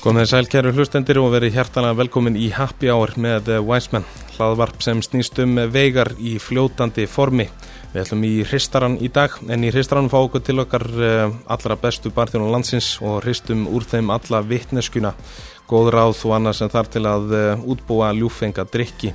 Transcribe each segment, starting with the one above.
Góðan þegar sælkjæru hlustendir og verið hjertalega velkomin í Happy Hour með Wiseman, hlaðvarp sem snýst um veigar í fljótandi formi. Við ætlum í hristaran í dag, en í hristaran fá okkur til okkar eh, allra bestu barþjónu landsins og hristum úr þeim alla vittneskuna, góð ráð og annað sem þar til að eh, útbúa ljúfenga drikki.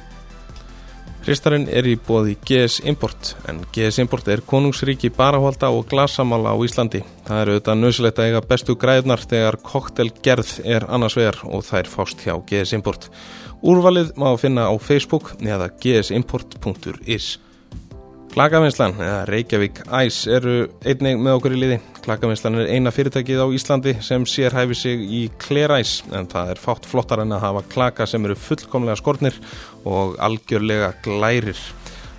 Hristarinn er í bóði GS Import en GS Import er konungsríki barahvalda og glasamála á Íslandi. Það eru auðvitað nöðsilegt að eiga bestu græðnar þegar koktelgerð er annars vegar og það er fást hjá GS Import. Úrvalið má finna á Facebook eða gsimport.is. Klakavinslan eða Reykjavík Ice eru einnig með okkur í liði. Klakavinslan er eina fyrirtækið á Íslandi sem sér hæfi sig í kleræs en það er fátt flottar en að hafa klaka sem eru fullkomlega skortnir og algjörlega glærir.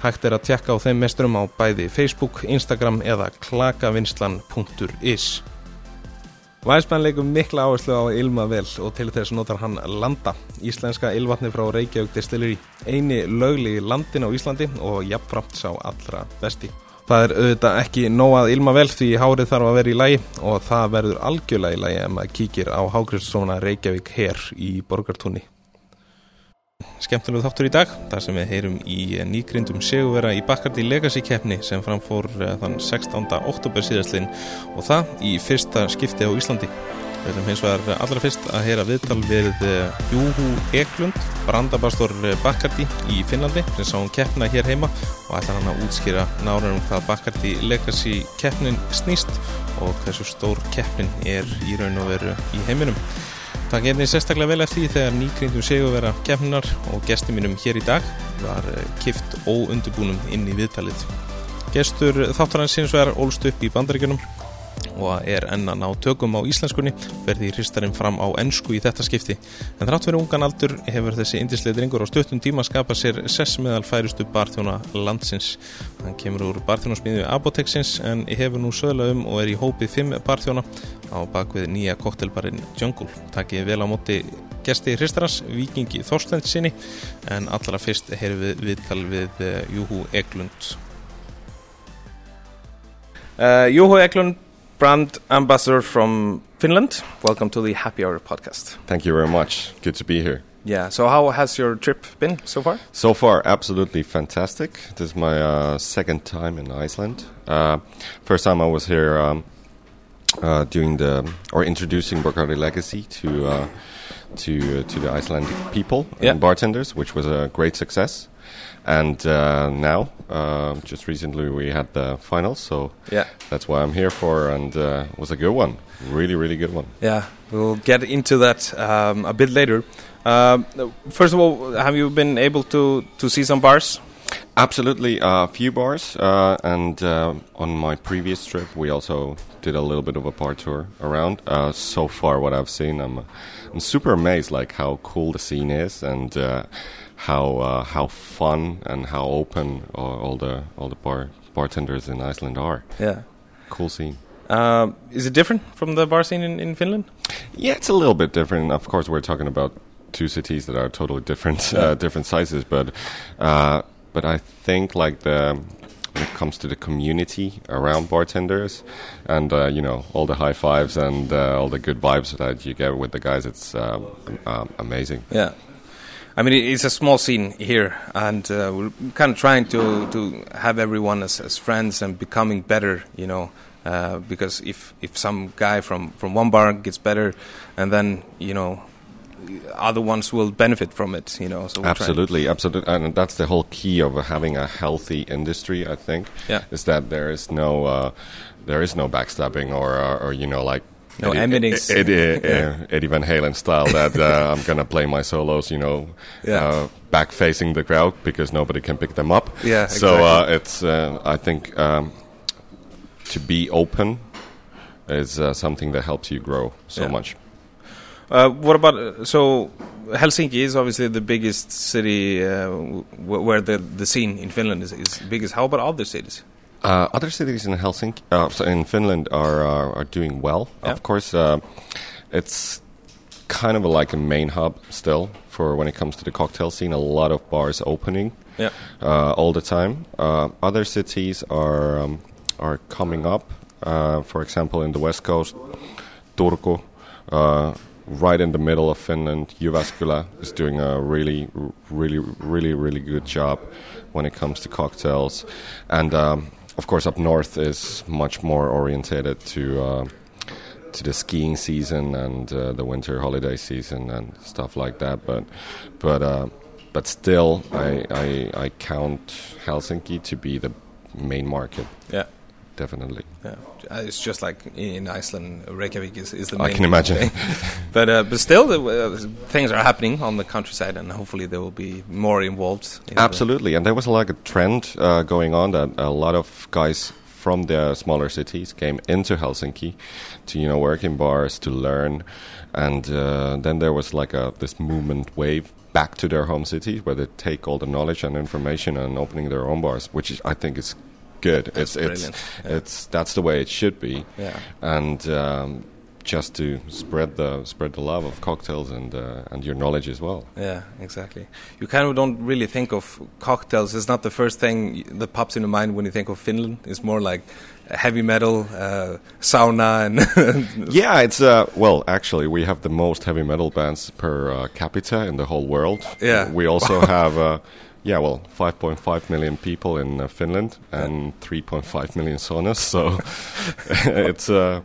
Hægt er að tjekka á þeim mesturum á bæði Facebook, Instagram eða klakavinslan.is. Væsmenn leikum mikla áherslu á Ilma vel og til þess notar hann Landa, íslenska ylvatni frá Reykjavík Distillery, eini lögli landin á Íslandi og jafnframt sá allra besti. Það er auðvitað ekki nóað Ilma vel því hárið þarf að vera í lægi og það verður algjörlega í lægi ef maður kíkir á Hágrifssona Reykjavík her í Borgartúni. Skemmtilegu þáttur í dag, þar sem við heyrum í nýgrindum seguvera í Bacardi Legacy keppni sem framfór eh, þann 16. oktober síðastlinn og það í fyrsta skipti á Íslandi. Við höfum hins vegar allra fyrst að heyra viðtal við eh, Júhú Eklund, brandabastor eh, Bacardi í Finnlandi sem sá hún keppna hér heima og ætla hann að útskýra nára um hvað Bacardi Legacy keppnin snýst og hversu stór keppnin er í raun og veru í heiminum. Það gerði sérstaklega vel eftir því þegar nýgrindum séu vera kemnar og gestur mínum hér í dag var eh, kift óundubúnum inn í viðtalið. Gestur þáttarans sinns vegar ólst upp í bandaríkunum og er enn að ná tökum á íslenskunni verði hristarinn fram á ennsku í þetta skipti. En þrátt fyrir ungan aldur hefur þessi indislega drengur á stöttum tíma skapað sér sess meðal færustu barþjóna landsins. Hann kemur úr barþjónasmiðju Apoteksins en hefur nú sögla um og er í hópið fimm barþjóna á bakvið nýja koktelbarinn Jungle. Takkið vel á móti gesti hristarans Vikingi Þorstendsinni en allra fyrst hefur við viðtal við Júhú Eglund uh, Júhú Eglund brand ambassador from Finland. Welcome to the Happy Hour podcast. Thank you very much. Good to be here. Yeah. So, how has your trip been so far? So far, absolutely fantastic. This is my uh, second time in Iceland. Uh, first time I was here um, uh, doing the or introducing Bacardi Legacy to uh, to to the Icelandic people Yeah. and bartenders, which was a great success. And uh, now, uh, just recently, we had the finals, so Yeah. that's why I'm here for, and uh, it was a good one, really, really good one. Yeah. We'll get into that um, a bit later. Um, first of all, have you been able to to see some bars? Absolutely, a few bars, uh, and uh, on my previous trip, we also did a little bit of a bar tour around. Uh, so far, what I've seen, I'm, I'm super amazed, like how cool the scene is, and uh, how uh, how fun and how open all, all the all the bar bartenders in Iceland are. Yeah. Cool scene. Um, is it different from the bar scene in, in Finland? Yeah, it's a little bit different. Of course, we're talking about two cities that are totally different, Yeah. uh, different sizes. But, uh, but I think like the when it comes to the community around bartenders, and uh, you know all the high fives and uh, all the good vibes that you get with the guys, it's um, um, amazing. Yeah. I mean, it's a small scene here, and uh, we're kind of trying to, to have everyone as, as friends and becoming better, you know. Uh, because if, if some guy from, from one bar gets better, and then you know, other ones will benefit from it, you know. So Absolutely, absolutely, and that's the whole key of having a healthy industry. I think Yeah. is that there is no uh, there is no backstabbing or or, or you know like. No. Eddie, Eddie Van Halen style that uh, I'm gonna play my solos, you know, Yeah. uh, back facing the crowd because nobody can pick them up. Yeah, So exactly. uh, it's uh, I think um, to be open is uh, something that helps you grow so Yeah. much. Uh, what about so Helsinki is obviously the biggest city uh, w- where the the scene in Finland is, is biggest. How about other cities? Uh, other cities in Helsinki, uh, in Finland, are are, are doing well. Yeah. Of course, uh, it's kind of a, like a main hub still for when it comes to the cocktail scene. A lot of bars opening Yeah. uh, all the time. Uh, other cities are um, are coming up. Uh, for example, in the west coast, Turku, uh, right in the middle of Finland. Jyväskylä is doing a really, really, really, really good job when it comes to cocktails, and um, of course up north is much more orientated to. Uh, to the skiing season and uh, the winter holiday season and stuff like that, but but uh, but still, I, I I count Helsinki to be the main market. Yeah definitely. Yeah, uh, it's just like in Iceland, Reykjavik is, is the main. I can imagine. but uh, but still, uh, things are happening on the countryside, and hopefully there will be more involved. In Absolutely, and there was like a trend uh, going on that a lot of guys from the smaller cities came into Helsinki to you know work in bars to learn, and uh, then there was like a this movement wave back to their home cities where they take all the knowledge and information and opening their own bars, which is, I think is good. That's it's it's yeah. it's that's the way it should be. Yeah. And um, just to spread the spread the love of cocktails and uh, and your knowledge as well. Yeah, exactly. You kind of don't really think of cocktails. It's not the first thing that pops into mind when you think of Finland. It's more like heavy metal, uh, sauna, and yeah, it's uh, well, actually, we have the most heavy metal bands per uh, capita in the whole world. Yeah, we also have. Yeah, well, 5.5 million people in uh, Finland and 3.5 million saunas. So it's a uh,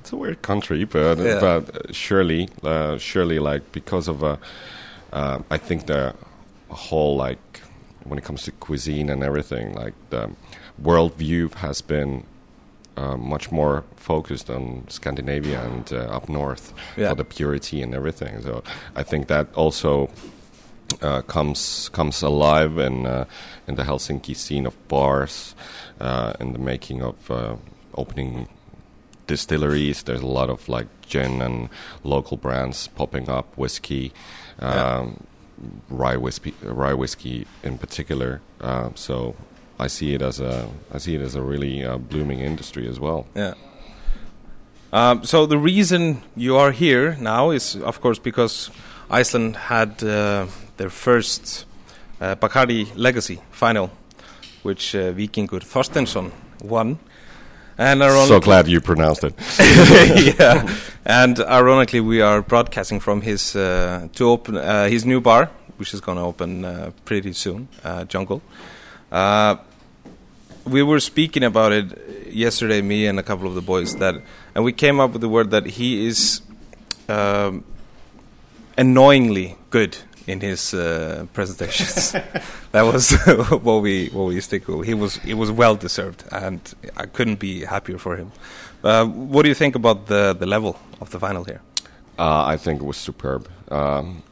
it's a weird country, but yeah. but surely uh, surely like because of uh, uh, I think the whole like when it comes to cuisine and everything, like the worldview has been uh, much more focused on Scandinavia and uh, up north yeah. for the purity and everything. So I think that also uh, comes comes alive in uh, in the Helsinki scene of bars, uh, in the making of uh, opening distilleries. There's a lot of like gin and local brands popping up, whiskey, um, yeah. rye whiskey, rye whiskey in particular. Uh, so I see it as a I see it as a really uh, blooming industry as well. Yeah. Um, so the reason you are here now is, of course, because Iceland had their first uh, Bacardi Legacy final, which uh, Vikingur Thorsteinsson won. And so glad you pronounced it. yeah, and ironically, we are broadcasting from his uh, to open uh, his new bar, which is going to open uh, pretty soon, uh, Jungle. Uh, we were speaking about it yesterday, me and a couple of the boys, that, and we came up with the word that he is um, annoyingly good in his uh, presentations. that was what we what we stick with. He was he was well deserved, and I couldn't be happier for him. Uh, what do you think about the the level of the final here? Uh, I think it was superb. Um,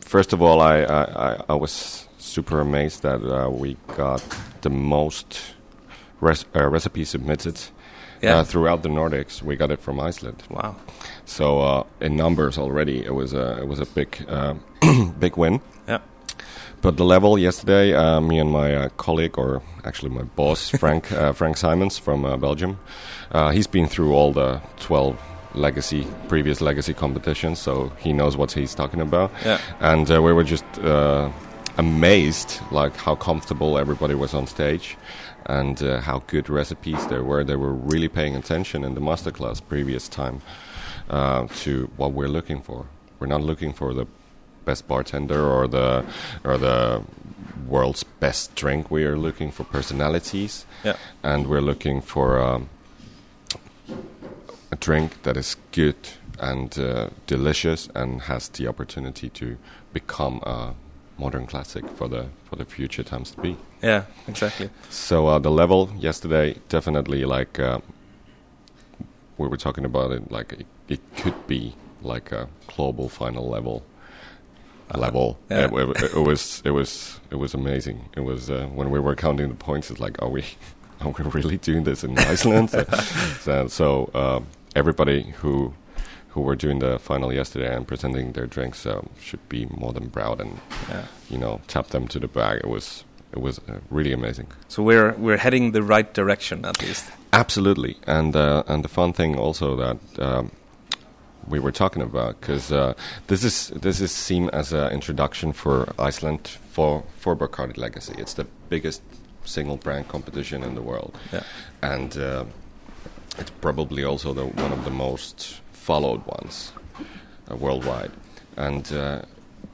first of all, I, I, I was super amazed that uh, we got the most res uh, recipes submitted yeah. Uh, throughout the Nordics. We got it from Iceland. Wow. So uh, in numbers already, it was a it was a big uh, big win. Yeah. But the level yesterday, uh, me and my uh, colleague, or actually my boss, Frank uh, Frank Simons from Belgium, he's been through all the twelve legacy previous legacy competitions, so he knows what he's talking about. Yeah. And we were just amazed, like how comfortable everybody was on stage and uh, how good recipes there were. They were really paying attention in the masterclass previous time uh, to what we're looking for. We're not looking for the best bartender or the or the world's best drink. We are looking for personalities, yeah. and we're looking for um, a drink that is good and uh, delicious and has the opportunity to become a modern classic for the for the future times to be. Yeah, exactly. So uh, the level yesterday definitely like uh, we were talking about it like it, it, could be like a global final level uh, level. Yeah. It, it, it, was it was it was amazing. It was uh, when we were counting the points. It's like are we are we really doing this in Iceland? so, so, so uh, everybody who who were doing the final yesterday and presenting their drinks uh, should be more than proud and yeah. you know tap them to the bag. It was it was uh, really amazing. So we're we're heading the right direction at least. Absolutely, and uh, and the fun thing also that. Um, we were talking about because uh, this is this is seen as an introduction for Iceland for for Bacardi Legacy. It's the biggest single brand competition in the world, yeah. and uh, it's probably also the one of the most followed ones uh, worldwide, and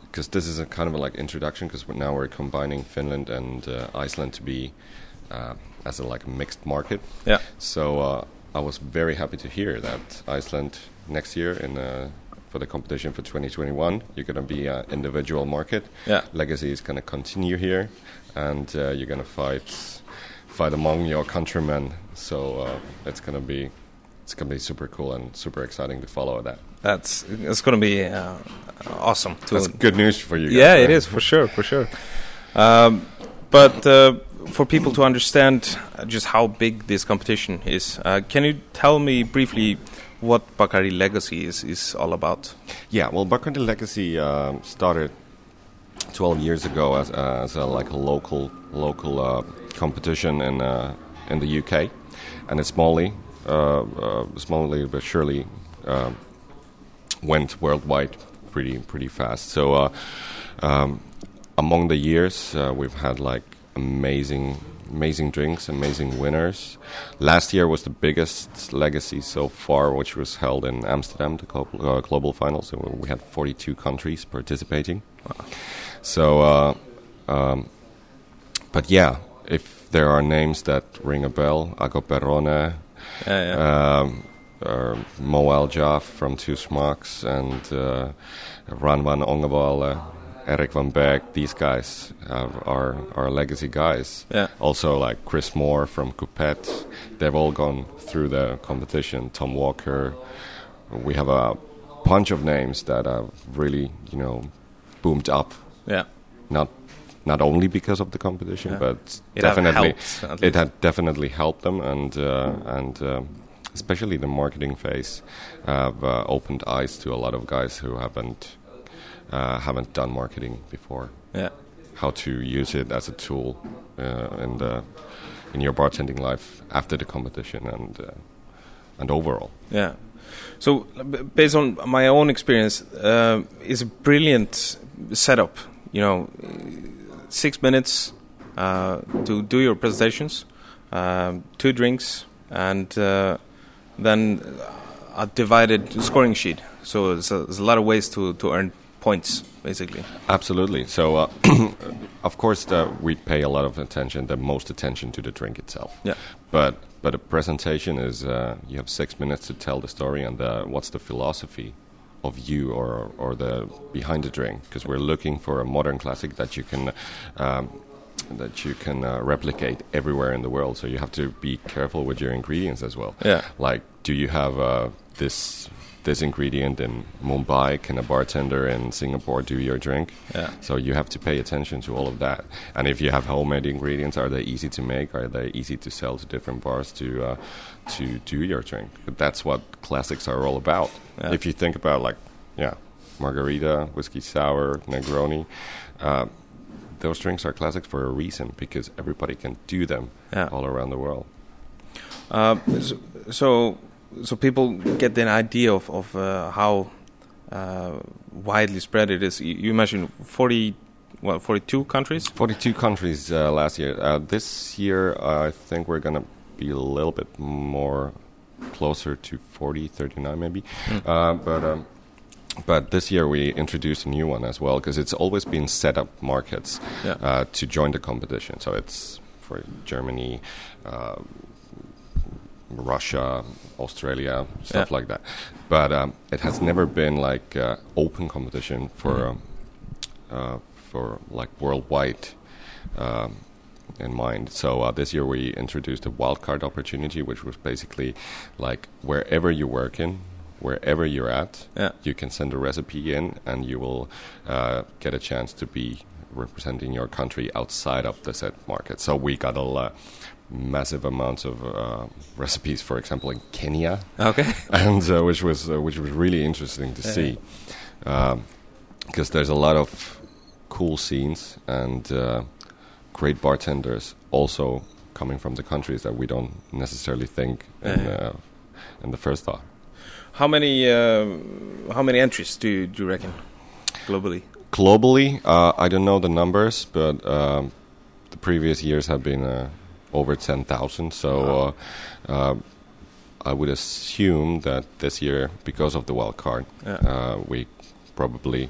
because this is a kind of a, like introduction, because now we're combining Finland and Iceland to be as a like mixed market. Yeah. So I was very happy to hear that Iceland next year in for the competition for 2021. You're going to be an individual market. Yeah. Legacy is going to continue here, and uh, you're going to fight fight among your countrymen. So uh, it's going to be it's going to be super cool and super exciting to follow that. That's it's going to be uh, awesome. To That's good news for you. Guys, yeah, right? it is for sure, for sure. Um, but uh, for people to understand just how big this competition is, uh, can you tell me briefly what Bacardi Legacy is, is all about. Yeah, well, Bacardi Legacy uh, started 12 years ago as, uh, as a, like a local local uh, competition in uh, in the UK, and it's smallly, uh, uh, smallly but surely went worldwide pretty pretty fast. So um, among the years, we've had like amazing amazing drinks, amazing winners. Last year was the biggest legacy so far, which was held in Amsterdam, the global, uh, global finals. So we had 42 countries participating. Wow. So, uh, um, but yeah, if there are names that ring a bell, Ago Perrone, yeah, yeah. Um, uh, Mo Al from Two Schmucks, and uh, Ran Van Ongevalle Erik van Berg, these guys are are legacy guys. Yeah. Also, like Chris Moore from Coupette, they've all gone through the competition. Tom Walker. We have a bunch of names that have really, you know, boomed up. Yeah. Not not only because of the competition, yeah. but it definitely helped, it had definitely helped them, and uh, and uh, especially the marketing phase have uh, opened eyes to a lot of guys who haven't uh, haven't done marketing before. Yeah. How to use it as a tool uh, in the in your bartending life after the competition and uh, and overall. Yeah. So, based on my own experience, uh, it's a brilliant setup. You know, six minutes uh, to do your presentations, um, two drinks, and uh, then a divided scoring sheet. So there's a, there's a lot of ways to, to earn points, basically. Absolutely. So, uh, of course, the, we pay a lot of attention, the most attention to the drink itself. Yeah. But but a presentation is uh, you have six minutes to tell the story and the, what's the philosophy of you or or the behind the drink because we're looking for a modern classic that you can. Um, that you can uh, replicate everywhere in the world, so you have to be careful with your ingredients as well. Yeah, like do you have uh, this this ingredient in Mumbai, can a bartender in Singapore do your drink? Yeah. So you have to pay attention to all of that. And if you have homemade ingredients, are they easy to make? Are they easy to sell to different bars to uh, to do your drink? But that's what classics are all about. Yeah. If you think about like, yeah, margarita, whiskey sour, Negroni. Uh, those drinks are classics for a reason because everybody can do them yeah. all around the world. Uh, so, so people get an idea of, of uh, how uh, widely spread it is. You, mentioned 40, well, 42 countries? 42 countries uh, last year. Uh, this year, I think we're going to be a little bit more closer to 40, 39 maybe. Mm. but um, but this year we introduced a new one as well because it's always been set up markets yeah. uh, to join the competition. So it's for Germany, uh, Russia, Australia, stuff yeah. like that. But um, it has never been like uh, open competition for mm-hmm. um, uh, for like worldwide um, in mind. So uh, this year we introduced a wildcard opportunity, which was basically like wherever you work in. Wherever you're at, yeah. you can send a recipe in, and you will uh, get a chance to be representing your country outside of the set market. So we got a massive amounts of uh, recipes, for example, in Kenya. Okay, and uh, which was uh, which was really interesting to yeah. see, because um, there's a lot of cool scenes and uh, great bartenders also coming from the countries that we don't necessarily think in, yeah. Uh, in the first thought. How many uh, how many entries do you, do you reckon globally? Globally, I don't know the numbers, but um, the previous years have been over 10,000. So wow. uh, uh, I would assume that this year, because of the wild card, Yeah. uh, we probably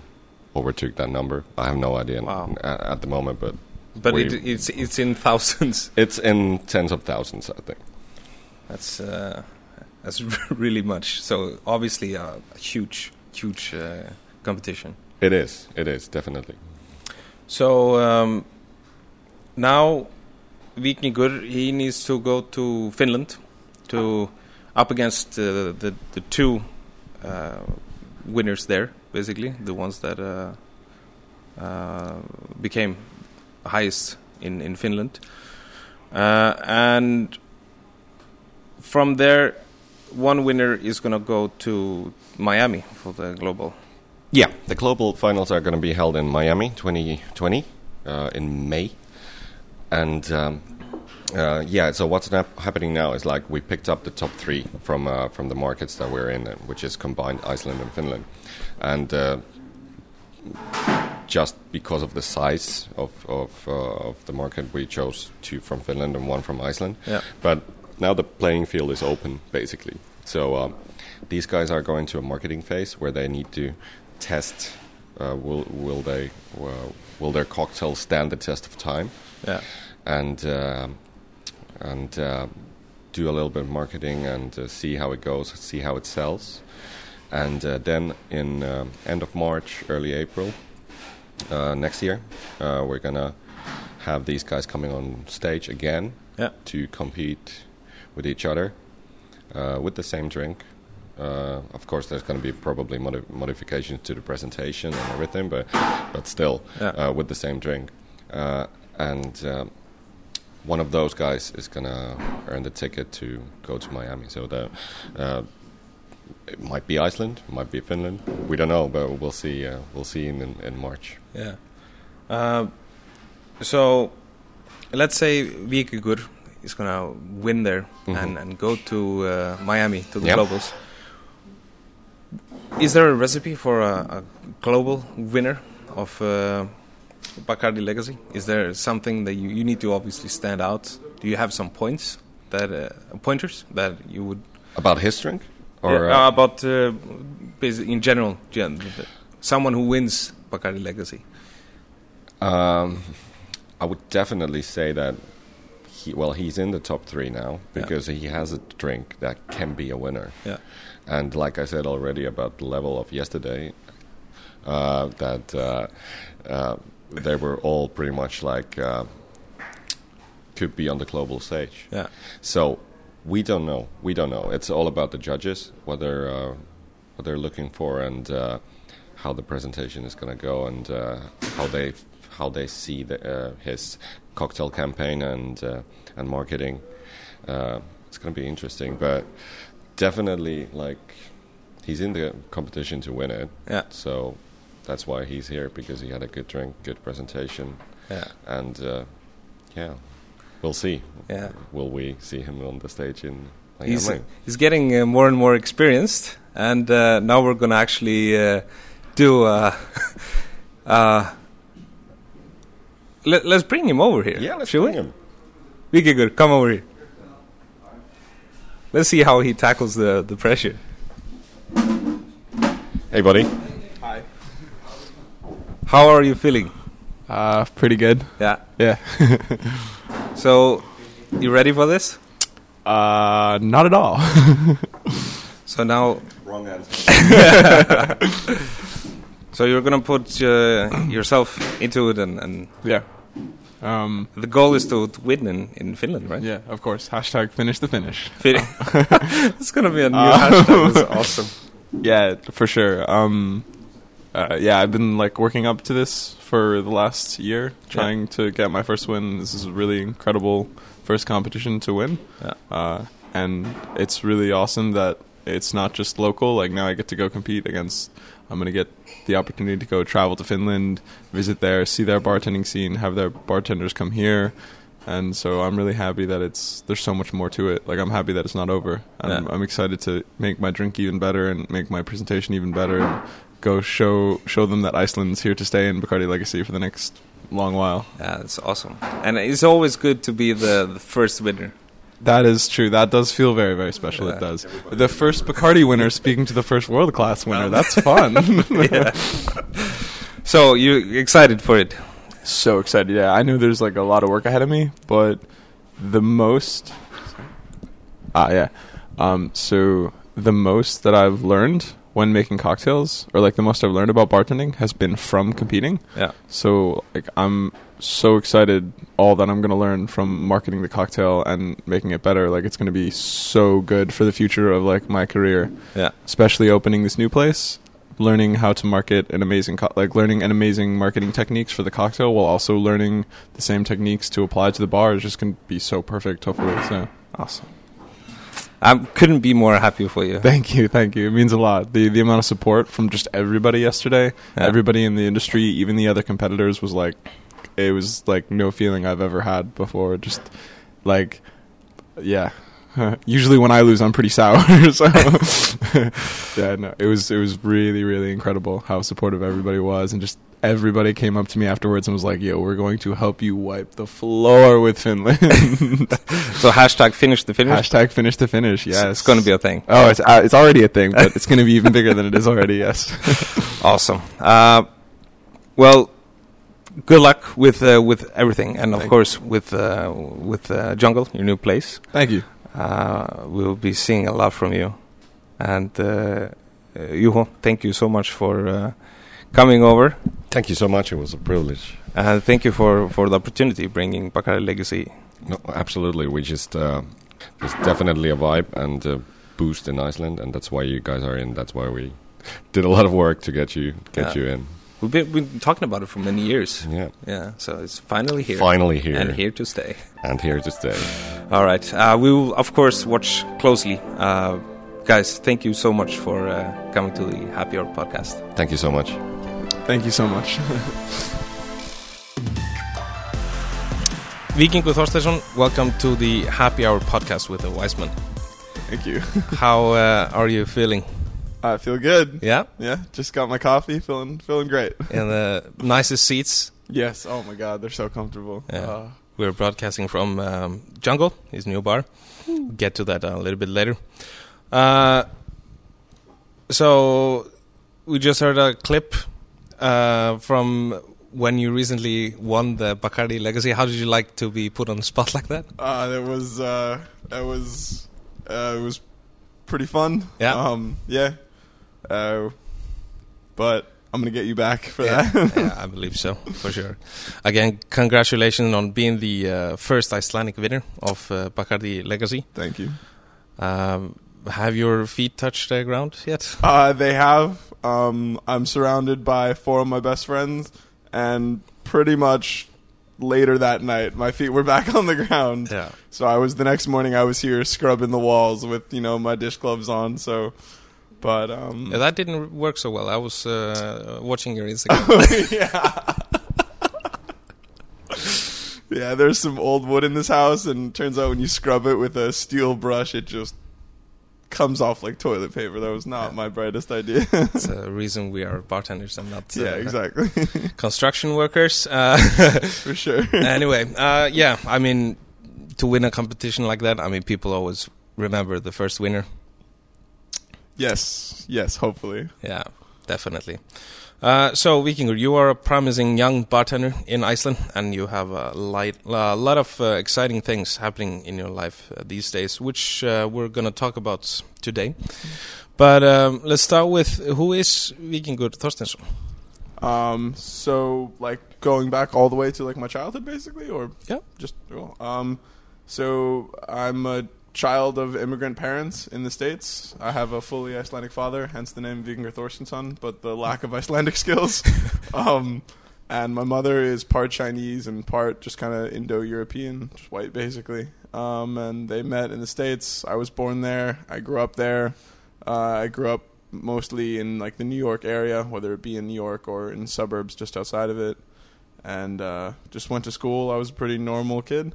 overtook that number. I have no idea Wow. at, at the moment, but But it, it's it's in thousands. it's in tens of thousands, I think. That's uh, that's really much. So obviously a huge huge uh, competition. It is. It is definitely. So um, now Vikingur he needs to go to Finland to up against uh, the the two uh, winners there, basically the ones that uh, uh, became highest in in Finland, uh, and from there, one winner is going to go to Miami for the global. Yeah, the global finals are going to be held in Miami 2020 uh, in May. And um, uh, yeah, so what's nap- happening now is like we picked up the top three from uh, from the markets that we're in, which is combined Iceland and Finland. And uh, just because of the size of of, uh, of the market, we chose two from Finland and one from Iceland. Yeah. But now the playing field is open, basically. So um, these guys are going to a marketing phase where they need to test. Uh, will will they uh, will their cocktail stand the test of time? Yeah. and um and uh, do a little bit of marketing and uh, see how it goes, see how it sells, and uh, then in um, end of March, early April uh, next year, uh, we're gonna have these guys coming on stage again Yeah. to compete with each other uh, with the same drink. Uh, of course, there's going to be probably modi- modifications to the presentation and everything, but but still Yeah. uh, with the same drink. Uh, and um, one of those guys is going to earn the ticket to go to Miami. So the uh, it might be Iceland, it might be Finland. We don't know, but we'll see. Uh, we'll see in, in, in March. Yeah. Uh, so let's say Vikingur is going to win there and, Mhm. and go to uh, Miami to the Yep. globals. Is there a recipe for a, a global winner of uh, Bacardi Legacy? Is there something that you, you need to obviously stand out? Do you have some points that uh, pointers that you would About his drink, or Yeah, uh, about uh, in general, someone who wins Bacardi Legacy? Um, I would definitely say that. He, well, he's in the top three now Yeah. because he has a drink that can be a winner. Yeah. And like I said already about the level of yesterday, uh, that uh, uh, they were all pretty much like uh, could be on the global stage. Yeah. So we don't know. We don't know. It's all about the judges, what they're uh, what they're looking for, and uh, how the presentation is going to go, and uh, how they how they see the, uh, his cocktail campaign and uh, and marketing. Uh, it's going to be interesting, but definitely like he's in the competition to win it. Yeah. So that's why he's here because he had a good drink, good presentation, Yeah. and uh, yeah, we'll see. Yeah. Will we see him on the stage in He's, Miami? he's getting uh, more and more experienced, and uh, now we're gonna actually uh, do. Uh, uh, let, let's bring him over here. yeah, let's shall bring we? him. Vicky, good. Come over here. Let's see how he tackles the the pressure. Hey, buddy. Hi. How are you feeling? Uh, pretty good. Yeah. Yeah. So, you ready for this? uh, not at all. So now, Wrong answer. so you're gonna put uh, yourself into it, and, and yeah. Um, the goal is to, to win in, in Finland, right? yeah, of course. Hashtag finish the finish. Fin- it's gonna be a new Uh, hashtag. That's awesome. Yeah, for sure. Um, uh, yeah, I've been like working up to this for the last year, trying to get my first win. This is a really incredible first competition to win. Yeah. Uh, and it's really awesome that it's not just local. Like now I get to go compete against. I'm gonna get the opportunity to go travel to Finland, visit there, see their bartending scene, have their bartenders come here, and so I'm really happy that it's there's so much more to it. Like I'm happy that it's not over, and I'm, Yeah. I'm excited to make my drink even better and make my presentation even better, and go show show them that Iceland's here to stay in Bacardi Legacy for the next long while. Yeah, that's awesome. And it's always good to be the, the first winner. That is true. That does feel very, very special. It does. The first Bacardi winner speaking to the first world class winner. That's fun. yeah. So you excited for it? so excited. Yeah, I know there's like a lot of work ahead of me, but the most. Ah, yeah. Um, so the most that I've learned when making cocktails, or like the most I've learned about bartending, has been from competing. Yeah. So like I'm so excited all that I'm going to learn from marketing the cocktail and making it better. Like it's going to be so good for the future of like my career, Yeah. especially opening this new place, learning how to market an amazing co- like learning an amazing marketing techniques for the cocktail while also learning the same techniques to apply to the bar is just going to be so perfect hopefully. So Awesome. I couldn't be more happy for you. Thank you, thank you. It means a lot. The the amount of support from just everybody yesterday, Yeah. everybody in the industry, even the other competitors was like it was like no feeling I've ever had before. Just like yeah. Usually when I lose I'm pretty sour. so yeah, no. It was it was really, really incredible how supportive everybody was and just everybody came up to me afterwards and was like, Yo, we're going to help you wipe the floor with Finland. So hashtag finish the finish. Hashtag finish the finish, yes. It's going to be a thing. Oh, it's uh, it's already a thing, but it's going to be even bigger than it is already. Yes. Awesome. Uh, well, good luck with uh, with everything, and of Thank course with uh, with uh, Jungle, your new place. Thank you. Uh, we'll be seeing a lot from you. And uh, uh, Juho, thank you so much for uh, coming over, Thank you so much. It was a privilege. and thank you for for the opportunity bringing Bacardi Legacy. No, absolutely. We just uh, there's definitely a vibe and a boost in Iceland, and that's why you guys are in. That's why we did a lot of work to get you get Yeah. you in. We've been, been talking about it for many years. Yeah, Yeah, so it's finally here. finally here And here to stay. and here to stay. All right. Uh, we will, of course, watch closely. Uh, guys, thank you so much for uh, coming to the Happy Hour podcast. Thank you so much. Thank you so much. Vikingur Þorsteinsson, welcome to the Happy Hour podcast with the Viceman. Thank you. How uh, are you feeling? I feel good. Yeah? Yeah. Just got my coffee. Feeling feeling great. In the nicest seats. Yes. Oh my God, they're so comfortable. Yeah. Uh, We're broadcasting from um, Jungle, his new bar. We'll get to that a little bit later. Uh, so, we just heard a clip uh, from when you recently won the Bacardi Legacy. How did you like to be put on the spot like that? uh, that was uh, that was uh, it was pretty fun. Yeah. Um. Yeah. Uh. But I'm gonna get you back for yeah, that. yeah, I believe so, for sure. Again, congratulations on being the uh, first Icelandic winner of uh, Bacardi Legacy. Thank you. Um, have your feet touched the ground yet? Uh, they have. Um, I'm surrounded by four of my best friends, and pretty much later that night, my feet were back on the ground. Yeah. So I was the next morning. I was here scrubbing the walls with you know my dish gloves on. So, but um, Yeah, that didn't work so well. I was uh, watching your Instagram. yeah. yeah, there's some old wood in this house, and turns out when you scrub it with a steel brush, it just comes off like toilet paper. That was not my brightest idea. That's a reason we are bartenders and not uh, yeah, exactly. construction workers. Uh, For sure. anyway, uh, yeah, I mean, to win a competition like that, I mean, people always remember the first winner. yes, yes, hopefully. Yeah, definitely. Uh, so, Vikingur, you are a promising young bartender in Iceland, and you have a, light, a lot of uh, exciting things happening in your life uh, these days, which uh, we're going to talk about today. But um, let's start with who is Vikingur Thorsteinsson? Um, so like going back all the way to like my childhood, basically, or Yeah. just um, so I'm a child of immigrant parents in the states. I have a fully Icelandic father, hence the name Vikingur Thorsteinsson, but the lack of Icelandic skills. um, and my mother is part Chinese and part just kind of Indo-European, just white basically. Um, and they met in the states. I was born there. I grew up there. Uh, I grew up mostly in like the New York area, whether it be in New York or in suburbs just outside of it, and uh, just went to school. I was a pretty normal kid,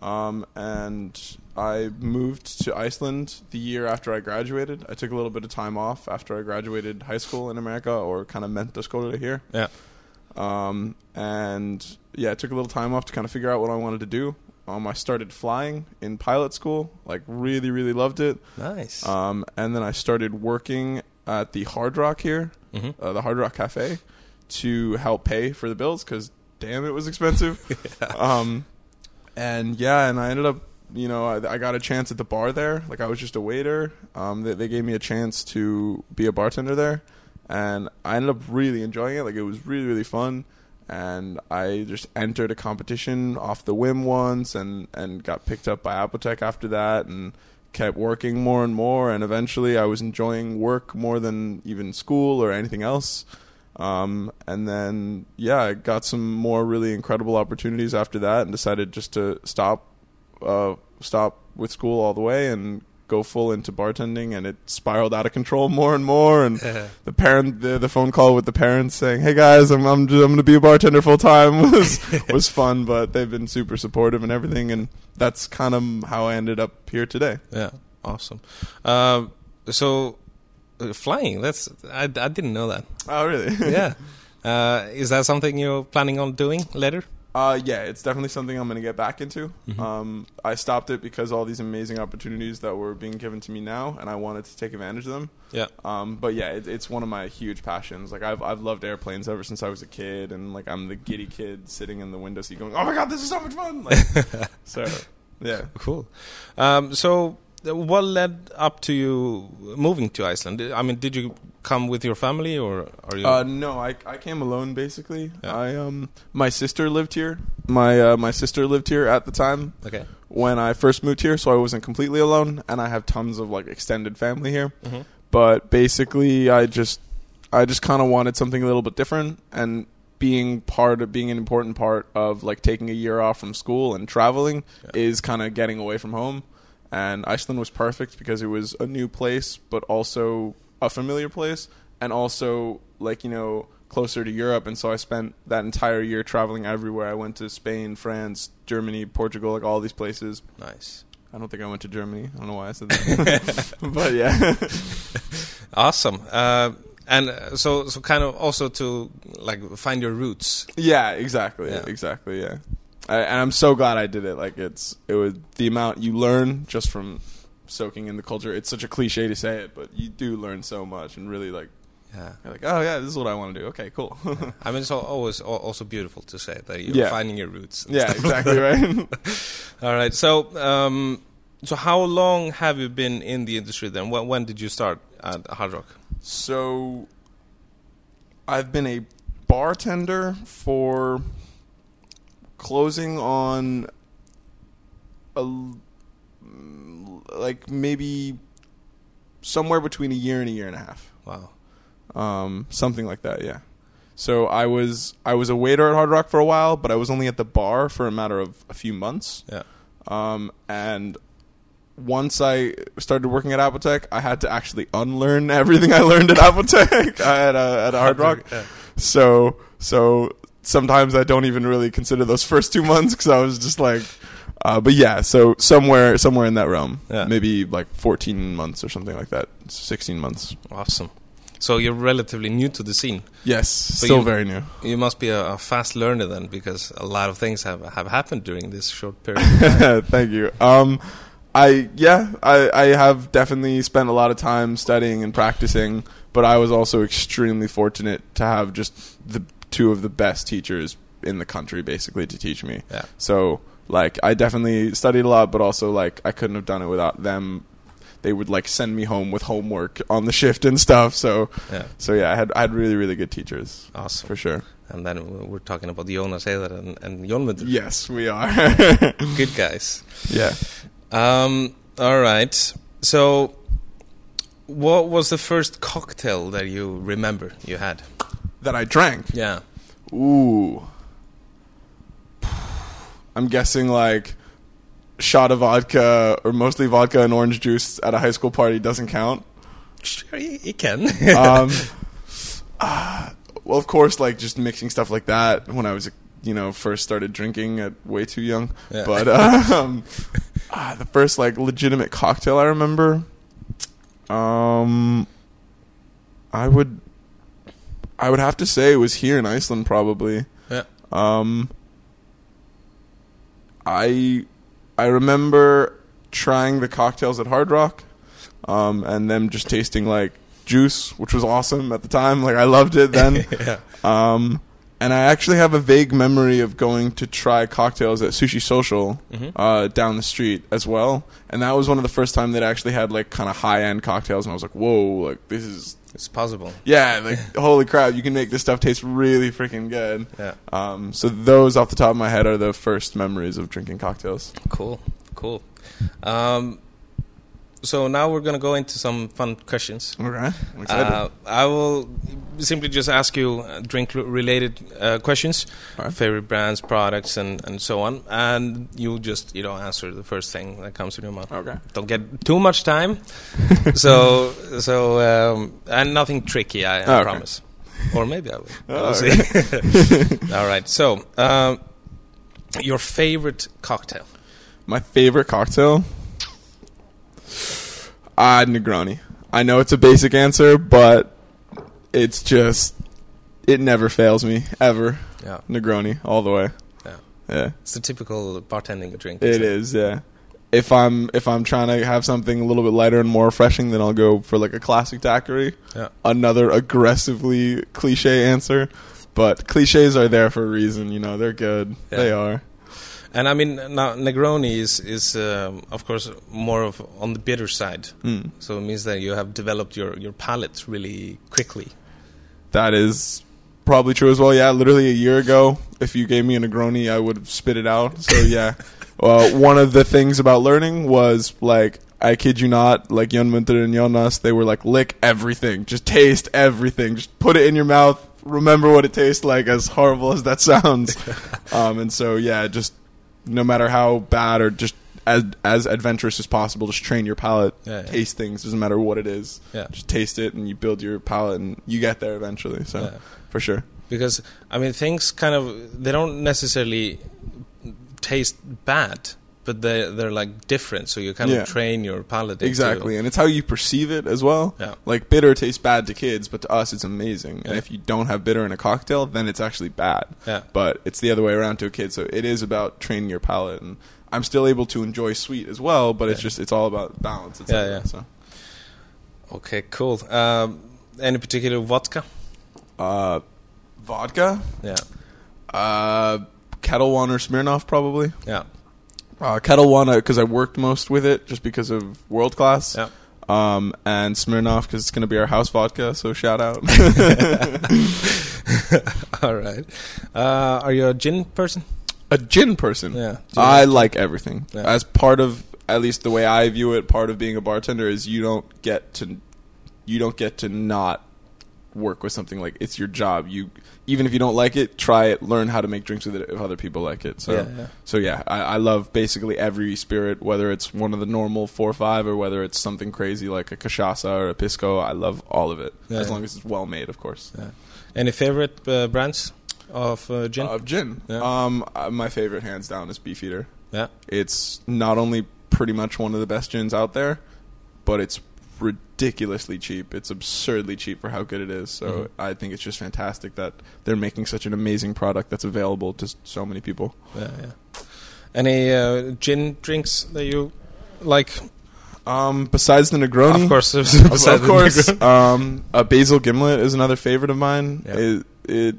um, and I moved to Iceland the year after I graduated. I took a little bit of time off after I graduated high school in America, or kind of meant to school here. Yeah. Um, and yeah, I took a little time off to kind of figure out what I wanted to do. um, I started flying in pilot school. Like really, really loved it. Nice. Um, and then I started working at the Hard Rock here, Mhm. uh, the Hard Rock Cafe, to help pay for the bills because damn, it was expensive. um, and yeah, and I ended up, you know, I, I got a chance at the bar there. Like I was just a waiter. Um, they, they gave me a chance to be a bartender there, and I ended up really enjoying it. Like it was really, really fun. And I just entered a competition off the whim once, and and got picked up by Apotek after that, and kept working more and more. And eventually, I was enjoying work more than even school or anything else. Um, and then, yeah, I got some more really incredible opportunities after that, and decided just to stop, uh, stop with school all the way and go full into bartending. And it spiraled out of control more and more. And the parent, the, the phone call with the parents saying, "Hey guys, I'm I'm, just, I'm going to be a bartender full time," was was fun. But they've been super supportive and everything, and that's kind of how I ended up here today. Yeah, awesome. Uh, so, flying, that's, I, I didn't know that. Oh, really? yeah. Uh, is that something you're planning on doing later? Uh, yeah, it's definitely something I'm going to get back into. Mhm. Um, I stopped it because all these amazing opportunities that were being given to me now, and I wanted to take advantage of them. Yeah. Um, but yeah, it, it's one of my huge passions. Like I've I've loved airplanes ever since I was a kid, and like I'm the giddy kid sitting in the window seat going, "Oh my god, this is so much fun!" Like, so yeah. Cool. Um, so, uh, what led up to you moving to Iceland? I mean, did you come with your family, or are you? Uh, no, I I came alone basically. Yeah. I um my sister lived here. My uh, my sister lived here at the time okay. when I first moved here, so I wasn't completely alone, and I have tons of like extended family here. Mhm. But basically, I just I just kind of wanted something a little bit different, and being part of being an important part of like taking a year off from school and traveling Yeah. is kind of getting away from home. And Iceland was perfect because it was a new place, but also a familiar place, and also like you know closer to Europe. And so I spent that entire year traveling everywhere. I went to Spain, France, Germany, Portugal, like all these places. Nice. I don't think I went to Germany. I don't know why I said that, but yeah. Awesome. Uh, and uh, so, so kind of also to like find your roots. Yeah, exactly. Yeah. Exactly. Yeah. I, and I'm so glad I did it. Like it's it was the amount you learn just from soaking in the culture. It's such a cliche to say it, but you do learn so much and really like Yeah. you're like, oh yeah, this is what I want to do. Okay, cool. I mean, it's always also beautiful to say that you're Yeah. finding your roots. yeah, exactly right. All right. So, um, so how long have you been in the industry then? When, when did you start at Hard Rock? so I've been a bartender for closing on a like maybe somewhere between a year and a year and a half. Wow. um, something like that. Yeah. So I was I was a waiter at Hard Rock for a while, but I was only at the bar for a matter of a few months. Yeah. Um, and once I started working at Apotek, I had to actually unlearn everything I learned at Apotek at uh, at Hard Rock. Yeah. So so sometimes I don't even really consider those first two months because I was just like. Uh, but yeah, so somewhere somewhere in that realm, Yeah. maybe like 14 months or something like that, 16 months. Awesome. So you're relatively new to the scene. Yes, So still you- very new. You must be a, a fast learner then, because a lot of things have have happened during this short period. Thank you. Um, I yeah, I I have definitely spent a lot of time studying and practicing, but I was also extremely fortunate to have just the two of the best teachers in the country, basically, to teach me. Yeah. So like, I definitely studied a lot, but also like I couldn't have done it without them. They would like send me home with homework on the shift and stuff. So yeah. so yeah, I had I had really really good teachers Awesome. for sure. And then we- we're talking about Jonas Eder and, and Jon Munter. Yes, we are. Good guys. yeah. Um, all right. So, what was the first cocktail that you remember you had? That I drank. Yeah. Ooh. I'm guessing like shot of vodka or mostly vodka and orange juice at a high school party doesn't count. Sure, you can. Um, ah, well, of course, like just mixing stuff like that when I was, you know, first started drinking at way too young. Yeah. But um, ah, the first like legitimate cocktail I remember, um, I would, I would have to say it was here in Iceland probably. yeah. Um, I I remember trying the cocktails at Hard Rock, um, and them just tasting like juice, which was awesome at the time. Like I loved it then. yeah. Um, and I actually have a vague memory of going to try cocktails at Sushi Social Mhm. uh, down the street as well. And that was one of the first time that I actually had like kind of high end cocktails, and I was like, "Whoa! Like this is It's possible. yeah, like holy crap! You can make this stuff taste really freaking good." Yeah. Um, so those off the top of my head are the first memories of drinking cocktails. Cool. Cool. Um, so now we're going to go into some fun questions. Okay, I'm excited. Uh, I will simply just ask you uh, drink-related uh, questions, Alright. favorite brands, products, and, and so on, and you just you know answer the first thing that comes to your mind. okay. Don't get too much time. so so um, and nothing tricky, I, I Okay. promise. Or maybe I will. Oh, We'll see. All right. So um, your favorite cocktail? My favorite cocktail? Ah, Negroni. I know it's a basic answer, but it's just it never fails me ever. Yeah. Negroni all the way. Yeah. Yeah. It's the typical bartending drink. It is, yeah. If I'm if I'm trying to have something a little bit lighter and more refreshing, then I'll go for like a classic daiquiri. Yeah. Another aggressively cliche answer, but cliches are there for a reason. You know, they're good. Yeah. They are. And I mean, now Negroni is is um, of course more of on the bitter side. Mm. So it means that you have developed your your palate really quickly. That is probably true as well. Yeah, literally a year ago, if you gave me a Negroni, I would spit it out. So yeah, uh, one of the things about learning was like. I kid you not, like Jon Munter and Jonas, they were like, lick everything, just taste everything, just put it in your mouth, remember what it tastes like, as horrible as that sounds. um, and so, yeah, just no matter how bad or just as as adventurous as possible, just train your palate, Yeah, yeah. taste things, doesn't matter what it is. Yeah. Just taste it, and you build your palate, and you get there eventually. So, Yeah. for sure. because I mean things kind of they don't necessarily taste bad, but they they're like different. So you kind Yeah. of train your palate Exactly, and it's how you perceive it as well. Yeah. Like bitter tastes bad to kids, but to us it's amazing. And if you don't have bitter in a cocktail, then it's actually bad. Yeah. But it's the other way around to a kid. So it is about training your palate, and I'm still able to enjoy sweet as well. But it's just it's all about balance. It's Yeah, yeah. So, Okay, cool. Um, any particular vodka? uh, vodka, Yeah, uh, Ketel One or Smirnoff probably. yeah, Uh, Ketel One because I worked most with it, just because of world class. yeah. Um, and Smirnoff because it's going to be our house vodka. So shout out. All right. Uh, are you a gin person? a gin person. Yeah. I like everything. Yeah. As part of at least the way I view it, part of being a bartender is you don't get to you don't get to not work with something like it's your job. You even if you don't like it, try it, learn how to make drinks with it if other people like it. So Yeah, yeah. so yeah, I, I love basically every spirit, whether it's one of the normal four or five or whether it's something crazy like a cachaça or a pisco. I love all of it Yeah, as long as it's well made, of course. Yeah. Any favorite uh, brands of uh, gin? Of gin, Yeah. um, uh, my favorite hands down is Beefeater. yeah. It's not only pretty much one of the best gins out there, but it's ridiculously cheap. It's absurdly cheap for how good it is. So Mhm. I think it's just fantastic that they're making such an amazing product that's available to so many people. Yeah, yeah. Any uh, gin drinks that you like? Um, besides the Negroni, Of course, of, course, um, a basil gimlet is another favorite of mine. Yeah. It, it,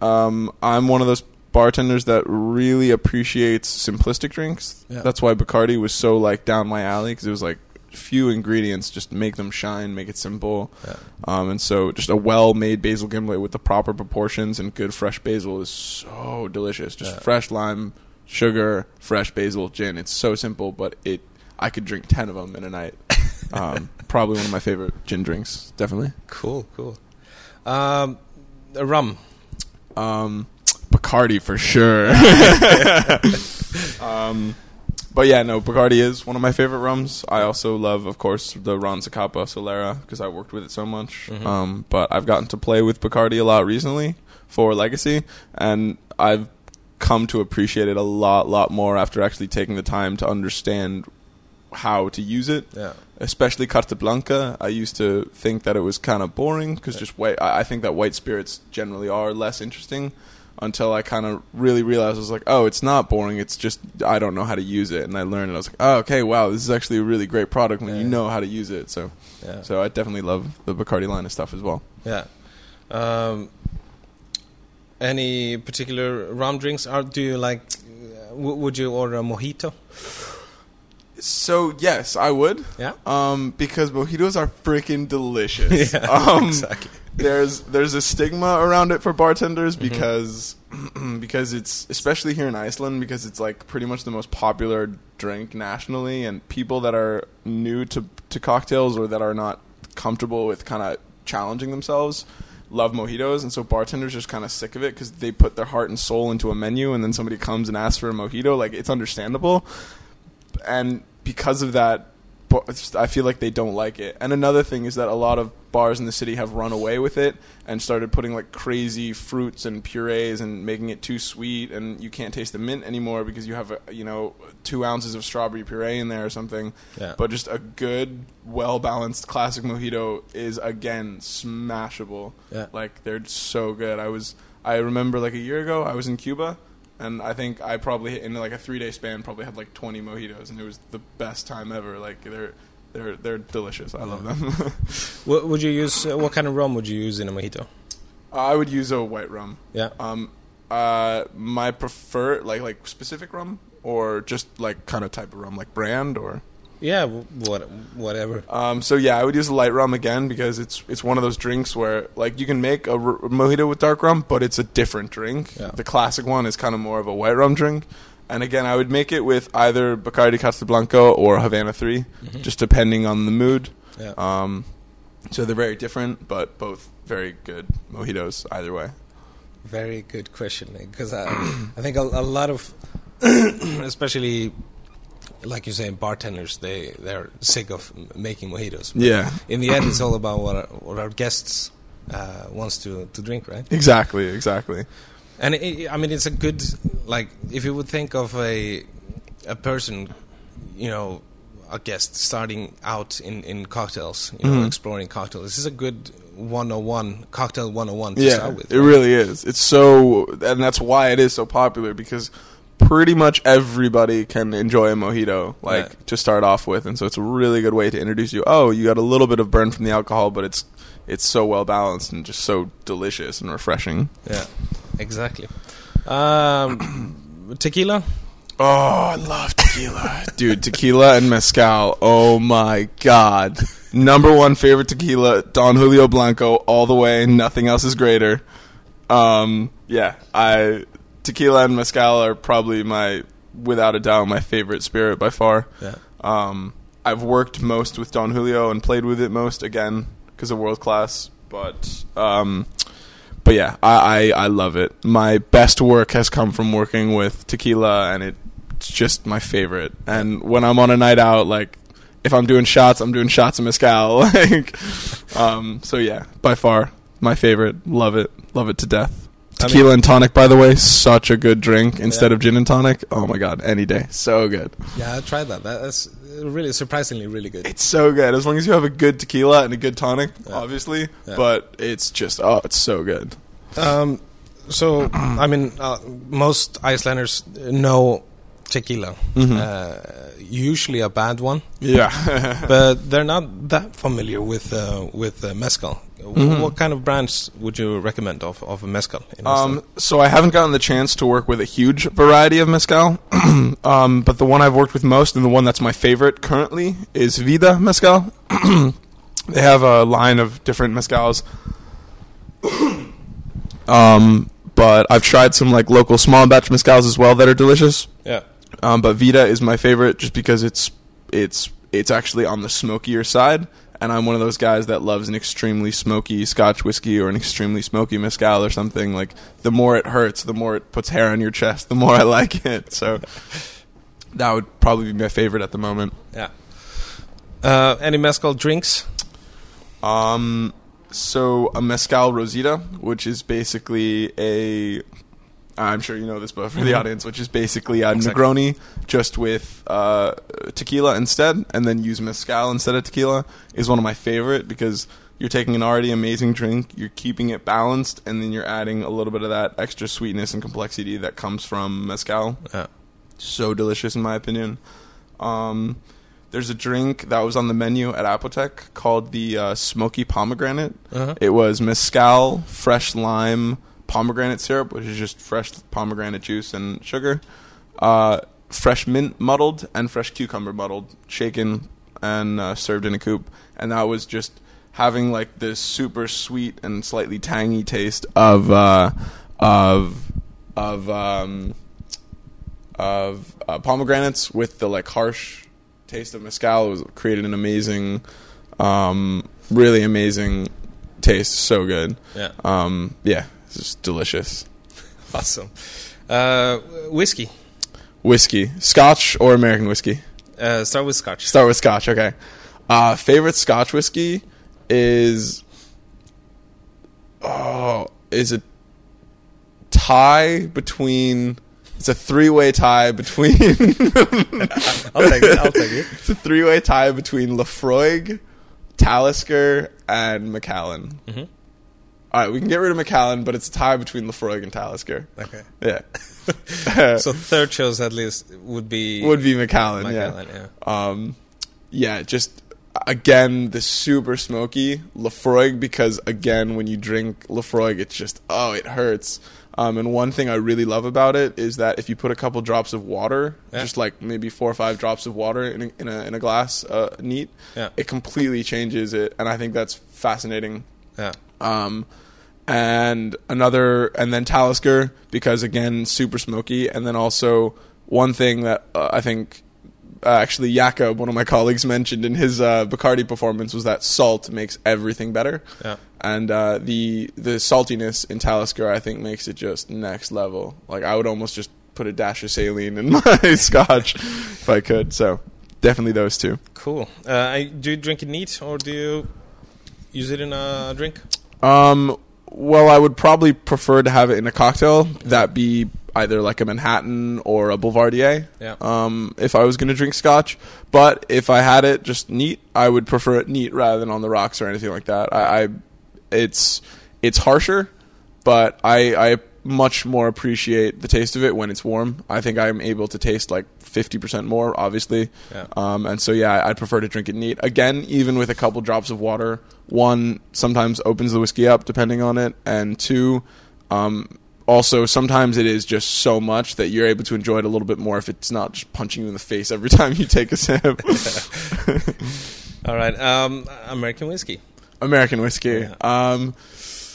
um, I'm one of those bartenders that really appreciates simplistic drinks. Yeah. That's why Bacardi was so like down my alley because it was like few ingredients, just make them shine, make it simple. Yeah. Um, and so just a well-made basil gimlet with the proper proportions and good fresh basil is so delicious. Just Yeah. fresh lime, sugar, fresh basil, gin. It's so simple, but it I could drink ten of them in a night. Um, probably one of my favorite gin drinks, definitely. Cool, cool. Um, rum. Um, Bacardi for sure. um, but yeah, no, Bacardi is one of my favorite rums. I also love, of course, the Ron Zacapa Solera because I worked with it so much. Mhm. Um, but I've gotten to play with Bacardi a lot recently for Legacy, and I've come to appreciate it a lot, lot more after actually taking the time to understand how to use it Yeah. especially Carta Blanca. I used to think that it was kind of boring because just white. I I think that white spirits generally are less interesting. Until I kind of really realized I was like, oh, it's not boring. It's just I don't know how to use it, and I learned. And I was like, oh, okay, wow, this is actually a really great product when Yeah. you know how to use it. So, Yeah. so I definitely love the Bacardi line of stuff as well. Yeah. Um, any particular rum drinks? Are do you like? Uh, w- would you order a mojito? So yes, I would. Yeah. Um, because mojitos are freaking delicious. Yeah, um, exactly. There's there's a stigma around it for bartenders Mm-hmm. because because it's especially here in Iceland because it's like pretty much the most popular drink nationally, and people that are new to to cocktails or that are not comfortable with kind of challenging themselves love mojitos, and so bartenders are just kind of sick of it because they put their heart and soul into a menu, and then somebody comes and asks for a mojito. Like it's understandable, and because of that, I feel like they don't like it. And another thing is that a lot of bars in the city have run away with it and started putting like crazy fruits and purees and making it too sweet, and you can't taste the mint anymore because you have a, you know two ounces of strawberry puree in there or something. Yeah. But just a good, well balanced classic mojito is again smashable. Yeah. Like they're so good. I was I remember like a year ago I was in Cuba and I think I probably in like a three day span probably had like twenty mojitos and it was the best time ever. Like they're they're they're delicious. I love them. What would you use? Uh, what kind of rum would you use in a mojito? I would use a white rum. Yeah. Um uh my prefer like like specific rum or just like kind of type of rum like brand or Yeah. What? Whatever. Um, so yeah, I would use a light rum again because it's it's one of those drinks where like you can make a r- mojito with dark rum, but it's a different drink. Yeah. The classic one is kind of more of a white rum drink. And again, I would make it with either Bacardi Carta Blanca or Havana 3, just depending on the mood. Yeah. Um, so they're very different, but both very good mojitos either way. Very good question because I, I think a, a lot of, especially like you say, bartenders they they're sick of making mojitos. Yeah, In the end, it's all about what our, what our guests uh, wants to to drink, right? exactly, exactly. And it, I mean, it's a good like if you would think of a a person, you know, a guest starting out in in cocktails, you know, Mhm. exploring cocktails. This is a good 101 cocktail 101 to yeah, start with. it really is. It's so, and that's why it is so popular because pretty much everybody can enjoy a mojito, like Yeah. to start off with, and so it's a really good way to introduce you. Oh, you got a little bit of burn from the alcohol, but it's it's so well balanced and just so delicious and refreshing. Yeah, exactly. Um, tequila. Oh, I love tequila, dude. Tequila and mezcal. Oh my god, number one favorite tequila, Don Julio Blanco, all the way. Nothing else is greater. Um, yeah, I tequila and mezcal are probably my, without a doubt, my favorite spirit by far. Yeah. Um, I've worked most with Don Julio and played with it most again because of world class. But um, but yeah, I, I I love it. My best work has come from working with tequila, and it's just my favorite. And when I'm on a night out, like if I'm doing shots, I'm doing shots of mezcal. like, um, so yeah, by far my favorite. Love it, love it to death. I mean- Tequila and tonic, by the way, such a good drink instead Yeah. of gin and tonic. Oh my god, any day, so good. Yeah, I tried that. That- That's really surprisingly really good. It's so good as long as you have a good tequila and a good tonic, Yeah. obviously. Yeah. But it's just oh, it's so good. Um, so I mean, uh, most Icelanders know tequila. Mm-hmm. Uh, usually a bad one, Yeah. but they're not that familiar with uh, with uh, mezcal. Mm-hmm. What kind of brands would you recommend of of mezcal? In Um, so I haven't gotten the chance to work with a huge variety of mezcal, um, but the one I've worked with most and the one that's my favorite currently is Vida Mezcal. they have a line of different mezcals, um, but I've tried some like local small batch mezcals as well that are delicious. yeah, Um, but Vida is my favorite just because it's it's it's actually on the smokier side, and I'm one of those guys that loves an extremely smoky Scotch whiskey or an extremely smoky mezcal or something. Like the more it hurts, the more it puts hair on your chest, the more I like it. So that would probably be my favorite at the moment. yeah. Uh, any mezcal drinks? Um, so a mezcal rosita, which is basically a, I'm sure you know this, but for the audience, which is basically a Exactly. Negroni just with uh, tequila instead, and then use mezcal instead of tequila, is one of my favorite because you're taking an already amazing drink, you're keeping it balanced, and then you're adding a little bit of that extra sweetness and complexity that comes from mezcal. Yeah. So delicious, in my opinion. Um, there's a drink that was on the menu at Apotek called the uh, Smoky Pomegranate. Uh-huh. It was mezcal, fresh lime, pomegranate syrup, which is just fresh pomegranate juice and sugar, uh, fresh mint muddled, and fresh cucumber muddled, shaken and uh, served in a coupe. And that was just having like this super sweet and slightly tangy taste of uh, of of um, of uh, pomegranates with the like harsh taste of mezcal. It was created an amazing, um, really amazing taste. So good. Yeah. Um, yeah, it's just delicious. Awesome. Uh, whiskey. Whiskey, Scotch or American whiskey? Uh, start with Scotch. Start with Scotch. Okay. Uh, favorite Scotch whiskey is oh is a tie between. It's a three-way tie between. I'll take it. I'll take it. It's a three-way tie between Laphroaig, Talisker, and Macallan. Mhm. All right, we can get rid of Macallan, but it's a tie between Laphroaig and Talisker. Okay. Yeah. So third choice at least would be would be. Macallan, yeah. yeah. Um, yeah, just again the super smoky Laphroaig because again when you drink Laphroaig, it's just oh it hurts. Um, and one thing I really love about it is that if you put a couple drops of water, Yeah. just like maybe four or five drops of water in a, in a, in a glass, uh, neat, Yeah. it completely changes it, and I think that's fascinating. Yeah. Um, and another, and then Talisker because again, super smoky. And then also one thing that uh, I think uh, actually Jakob, one of my colleagues, mentioned in his uh, Bacardi performance was that salt makes everything better. Yeah. And uh, the the saltiness in Talisker, I think, makes it just next level. Like I would almost just put a dash of saline in my Scotch if I could. So definitely those two. Cool. Uh, do you drink it neat or do you use it in a drink? Um, well, I would probably prefer to have it in a cocktail. That be either like a Manhattan or a Boulevardier. Yeah. Um, if I was going to drink Scotch, but if I had it just neat, I would prefer it neat rather than on the rocks or anything like that. I, I it's it's harsher, but I I much more appreciate the taste of it when it's warm. I think I'm able to taste like 50% more, obviously. Yeah. Um, and so, yeah, I'd prefer to drink it neat. Again, even with a couple drops of water, one sometimes opens the whiskey up depending on it, and two, um, also sometimes it is just so much that you're able to enjoy it a little bit more if it's not just punching you in the face every time you take a sip. All right. Um, American whiskey. American whiskey. Yeah. Um,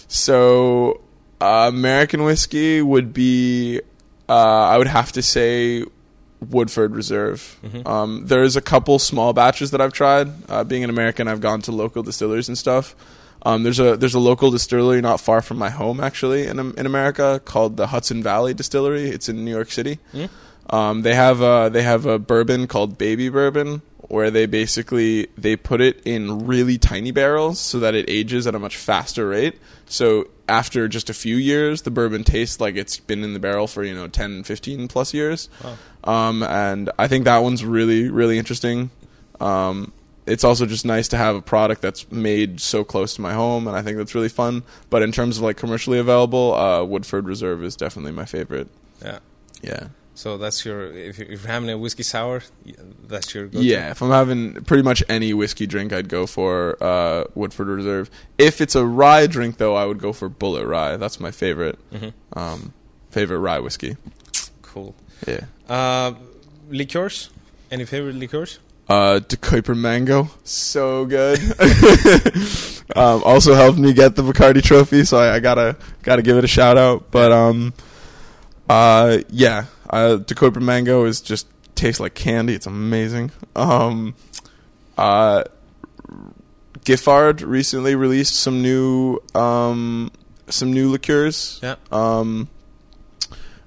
so uh, American whiskey would be, uh, I would have to say, Woodford Reserve. Mhm. Um, there's a couple small batches that I've tried. Uh, being an American, I've gone to local distilleries and stuff. Um, there's a there's a local distillery not far from my home actually in in America called the Hudson Valley Distillery. It's in New York City. Mm. Um, they have a, they have a bourbon called Baby Bourbon where they basically they put it in really tiny barrels so that it ages at a much faster rate. So after just a few years, the bourbon tastes like it's been in the barrel for you know 10, 15 plus years. Wow. Um, and I think that one's really really interesting. Um, it's also just nice to have a product that's made so close to my home, and I think that's really fun. But in terms of like commercially available, uh, Woodford Reserve is definitely my favorite. Yeah. Yeah. So that's your if you- if you're having a whiskey sour, that's your go-to. Yeah, if I'm having pretty much any whiskey drink, I'd go for uh, Woodford Reserve. If it's a rye drink, though, I would go for Bulleit Rye. That's my favorite hmm um, favorite rye whiskey. Cool. Yeah. Uh, liqueurs. Any favorite liqueurs? Uh, De Kuyper Mango, so good. um, also helped me get the Bacardi Trophy, so I, I gotta gotta give it a shout out. But um, uh, yeah, uh, Kuyper Mango is just tastes like candy. It's amazing. Um, uh, Giffard recently released some new um some new liqueurs. Yeah. Um,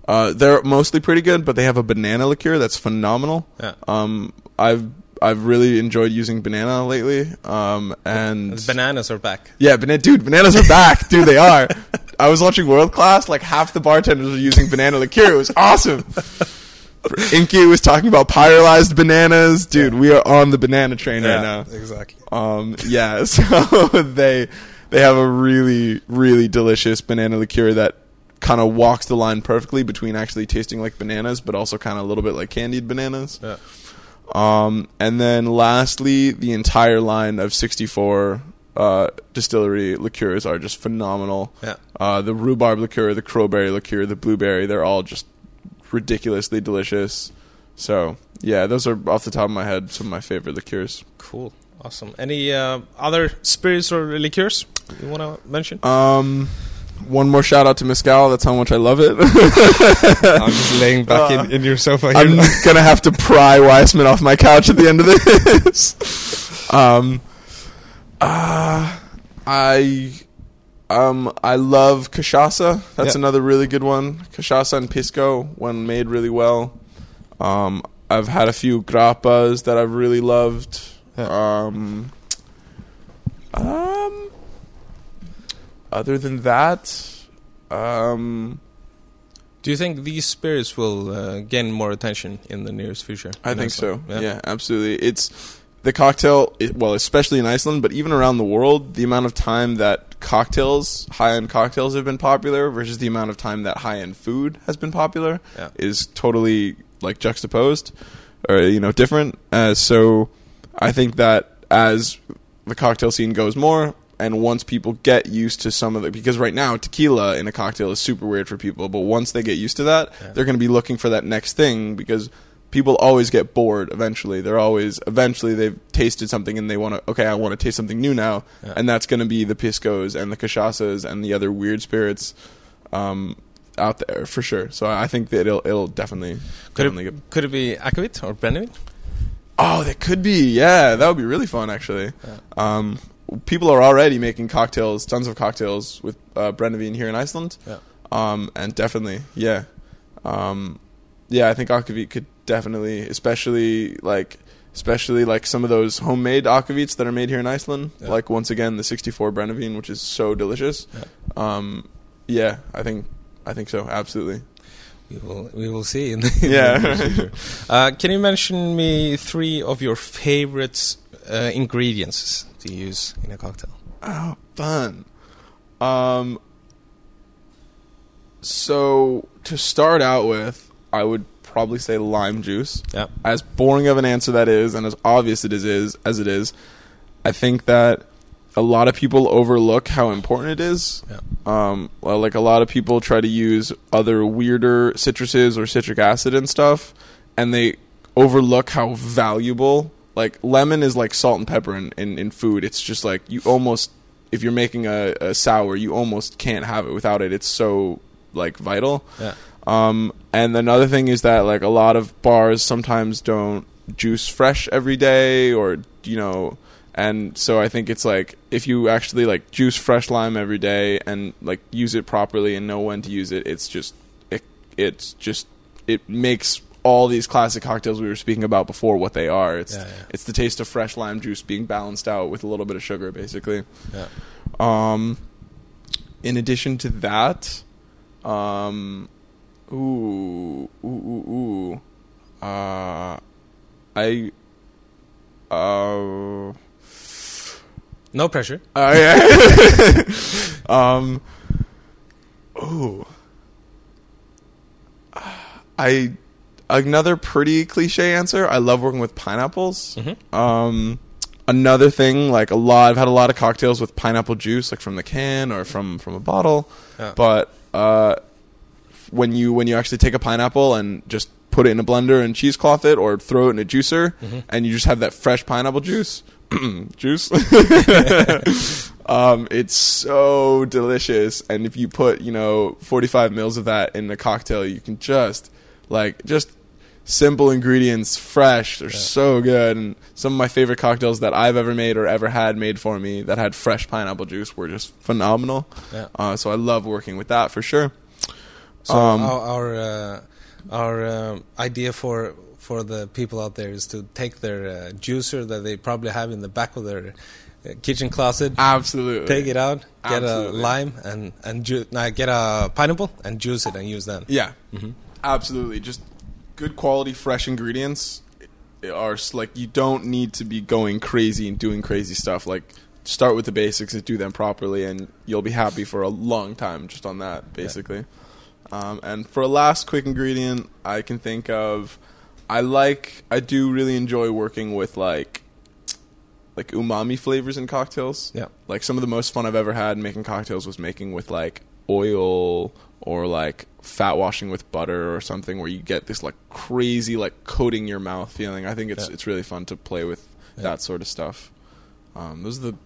uh, they're mostly pretty good, but they have a banana liqueur that's phenomenal. Yeah. Um, I've I've really enjoyed using banana lately. Um, and bananas are back. yeah, banana, dude, bananas are back, dude. They are. I was watching World Class, like half the bartenders were using banana liqueur. It was awesome. Inky was talking about pyrolyzed bananas, dude. We are on the banana train right now. exactly. Um, yeah, so they they have a really really delicious banana liqueur that kind of walks the line perfectly between actually tasting like bananas, but also kind of a little bit like candied bananas. Yeah. Um, and then lastly, the entire line of 64 uh, distillery liqueurs are just phenomenal. Yeah. Uh, the rhubarb liqueur, the crowberry liqueur, the blueberry, they're all just ridiculously delicious. So, yeah, those are off the top of my head some of my favorite liqueurs. Cool. Awesome. Any uh, other spirits or liqueurs you want to mention? Um, one more shout out to Mescal. That's how much I love it. I'm just laying back in, in your sofa here. I'm gonna have to pry Viceman off my couch at the end of this. um, uh, I, um, I love cachaça. That's Yeah. another really good one. Cachaça and pisco, when made really well. Um, I've had a few grappas that I've really loved. Um, um, other than that, um, Do you think these spirits will uh, gain more attention in the nearest future? I think so. Iceland? Yeah. absolutely. It's the cocktail. Well, especially in Iceland, but even around the world, the amount of time that cocktails, high-end cocktails, have been popular versus the amount of time that high-end food has been popular Yeah. is totally like juxtaposed, or you know, different. Uh, so, I think that as the cocktail scene goes more. And once people get used to some of the, because right now tequila in a cocktail is super weird for people, but once they get used to that, Yeah. they're going to be looking for that next thing because people always get bored eventually. They're always eventually they've tasted something and they want to okay, I want to taste something new now, Yeah. and that's going to be the piscos and the cachaças and the other weird spirits um, out there for sure. So I think that it'll it'll definitely Could definitely it, get. could it be akavit or brennivin? Oh, that could be yeah, that would be really fun actually. Um, people are already making cocktails, tons of cocktails with uh, Brennivin here in Iceland. Yeah. Um, and definitely, yeah, um, yeah. I think akavit could definitely, especially like, especially like some of those homemade akavits that are made here in Iceland. Yeah. Like once again, the '64 Brennivin, which is so delicious. Yeah. Um, yeah, I think, I think so. Absolutely. We will we will see. In the, Yeah. uh, can you mention me three of your favorite uh, ingredients to use in a cocktail? Oh, fun. Um, so to start out with, I would probably say lime juice. Yeah. As boring of an answer that is, and as obvious it is, is as it is, I think that a lot of people overlook how important it is. Yeah. Um, well, like a lot of people try to use other weirder citruses or citric acid and stuff, and they overlook how valuable. Like lemon is like salt and pepper in, in, in food. It's just like you almost, if you're making a, a sour, you almost can't have it without it. It's so like vital. Yeah. Um, and another thing is that like a lot of bars sometimes don't juice fresh every day, or you know, and so I think it's like if you actually like juice fresh lime every day and like use it properly and know when to use it, it's just it, it's just it makes all these classic cocktails we were speaking about before what they are. It's Yeah, yeah. it's the taste of fresh lime juice being balanced out with a little bit of sugar, basically. Yeah. Um, in addition to that, um, ooh, ooh, ooh, ooh, uh, I, uh, No pressure. uh, yeah. um, ooh, I, another pretty cliche answer. I love working with pineapples. Mhm. Um, another thing, like a lot, I've had a lot of cocktails with pineapple juice, like from the can or from from a bottle. Yeah. But uh, when you when you actually take a pineapple and just put it in a blender and cheesecloth it, or throw it in a juicer, Mhm. and you just have that fresh pineapple juice, juice. um, it's so delicious, and if you put you know forty five mils of that in a cocktail, you can just like just simple ingredients, fresh. They're Yeah. so good. And some of my favorite cocktails that I've ever made or ever had made for me that had fresh pineapple juice were just phenomenal. Yeah. Uh, so I love working with that for sure. So Um, our our, uh, our um, idea for for the people out there is to take their uh, juicer that they probably have in the back of their uh, kitchen closet, Absolutely. take it out, get Absolutely. a lime and and ju- nah, get a pineapple and juice it and use that. Yeah. Mhm. Absolutely. Just good quality fresh ingredients are like you don't need to be going crazy and doing crazy stuff like start with the basics and do them properly and you'll be happy for a long time just on that basically um, and for a last quick ingredient i can think of i like i do really enjoy working with like like umami flavors in cocktails Yeah. like some of the most fun I've ever had making cocktails was making with like oil or like fat washing with butter or something where you get this like crazy like coating your mouth feeling. I think it's Yeah. it's really fun to play with Yeah. that sort of stuff. Um, those are the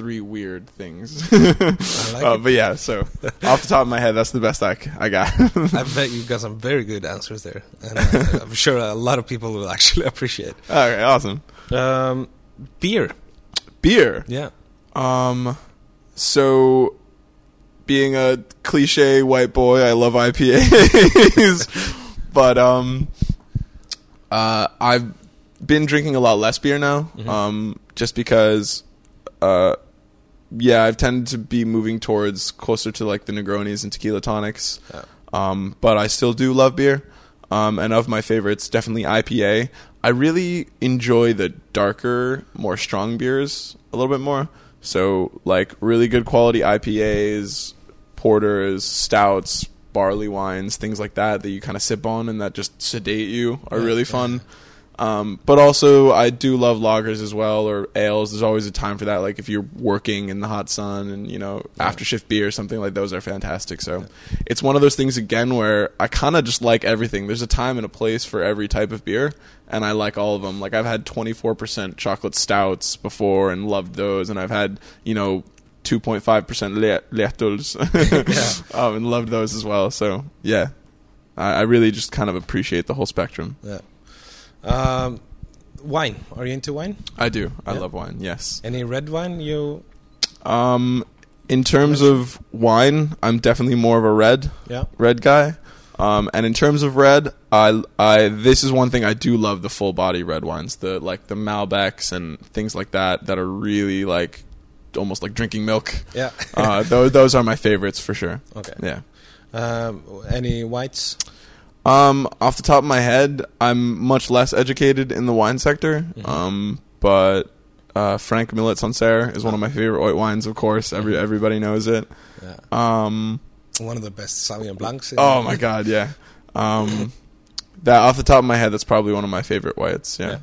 three weird things. like Uh, it. but yeah, so off the top of my head, that's the best I, I got. I bet you've got some very good answers there, and uh, I'm sure a lot of people will actually appreciate. okay, awesome. Um, beer, Beer. yeah, Um, so being a cliche white boy, I love IPAs, but um, uh, I've been drinking a lot less beer now. Um, just because, uh, yeah, I've tended to be moving towards closer to like the Negronis and tequila tonics. Um, but I still do love beer. Um, and of my favorites, definitely IPA. I really enjoy the darker, more strong beers a little bit more. So, like really good quality IPAs, porters, stouts, barley wines, things like that that you kind of sip on and that just sedate you are Yeah, really yeah. fun. Um, but also, I do love lagers as well or ales. There's always a time for that. Like if you're working in the hot sun and you know after shift beer or something like those are fantastic. So it's one of those things again where I kind of just like everything. There's a time and a place for every type of beer, and I like all of them. Like I've had 24% chocolate stouts before and loved those, and I've had you know 2.5% le- Letuls um, and loved those as well. So yeah, I, I really just kind of appreciate the whole spectrum. yeah. Um, wine, are you into wine? I do. I Yeah. love wine. Yes. Any red wine? You, Um, in terms of wine, I'm definitely more of a red yeah, red guy. Um, and in terms of red, I, I this is one thing I do love the full body red wines, the like the Malbecs and things like that that are really like almost like drinking milk. yeah. Uh, those those are my favorites for sure. okay. Yeah. Um, any whites? Um, off the top of my head, I'm much less educated in the wine sector. Mhm. Um, but uh, Franck Millet Sancerre is one of my favorite white wines. Of course, every Mhm. everybody knows it. Yeah. Um, One of the best Sauvignon Blancs. in- oh my god, yeah. Um, that off the top of my head, that's probably one of my favorite whites. Yeah, Yeah.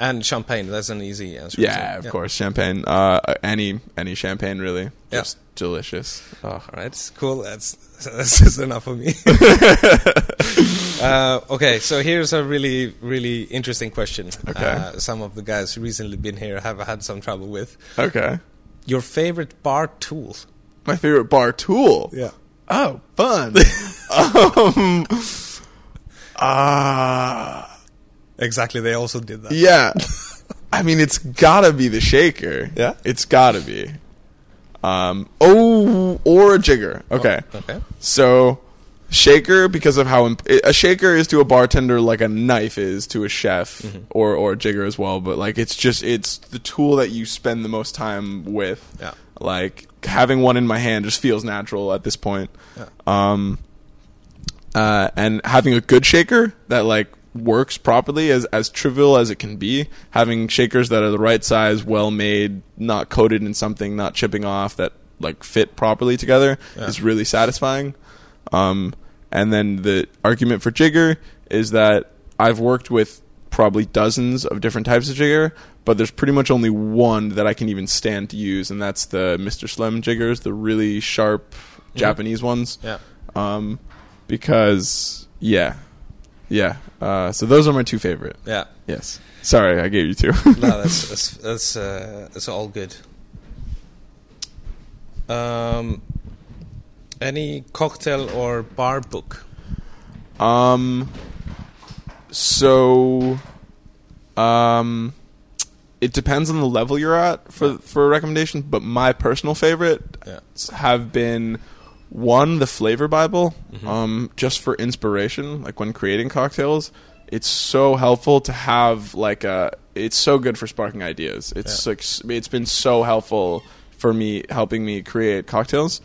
And champagne. That's an easy answer. yeah, of course, champagne. Uh, any any champagne really, Yeah. delicious. Oh. All right, cool. That's that's just enough for me. uh, okay, so here's a really really interesting question. Okay. Uh, some of the guys who recently been here have had some trouble with Okay, your favorite bar tool. my favorite bar tool. Yeah. Oh, fun. um, ah. Exactly. They also did that. Yeah. I mean, it's gotta be the shaker. Yeah? It's gotta be. Um, oh, or a jigger. Okay. Okay. So, shaker, because of how imp- a shaker is to a bartender like a knife is to a chef Mm-hmm. or, or a jigger as well. But, like, it's just, it's the tool that you spend the most time with. Yeah. Like, having one in my hand just feels natural at this point. Yeah. Um, uh, and having a good shaker that like works properly, as as trivial as it can be, having shakers that are the right size, well made, not coated in something, not chipping off, that like fit properly together, Yeah. is really satisfying. Um, and then the argument for jigger is that I've worked with probably dozens of different types of jigger, but there's pretty much only one that I can even stand to use, and that's the Mr. Slim jiggers, the really sharp Japanese ones Yeah. um, because yeah, yeah. Uh, so those are my two favorite. Yeah. Yes. Sorry, I gave you two. No, that's that's that's, uh, that's all good. Um, any cocktail or bar book? um, so, um, it depends on the level you're at for for a recommendation. But my personal favorite Yeah. have been one the flavor bible Mhm. um just for inspiration like when creating cocktails it's so helpful to have like a it's so good for sparking ideas it's Yeah. like it's been so helpful for me helping me create cocktails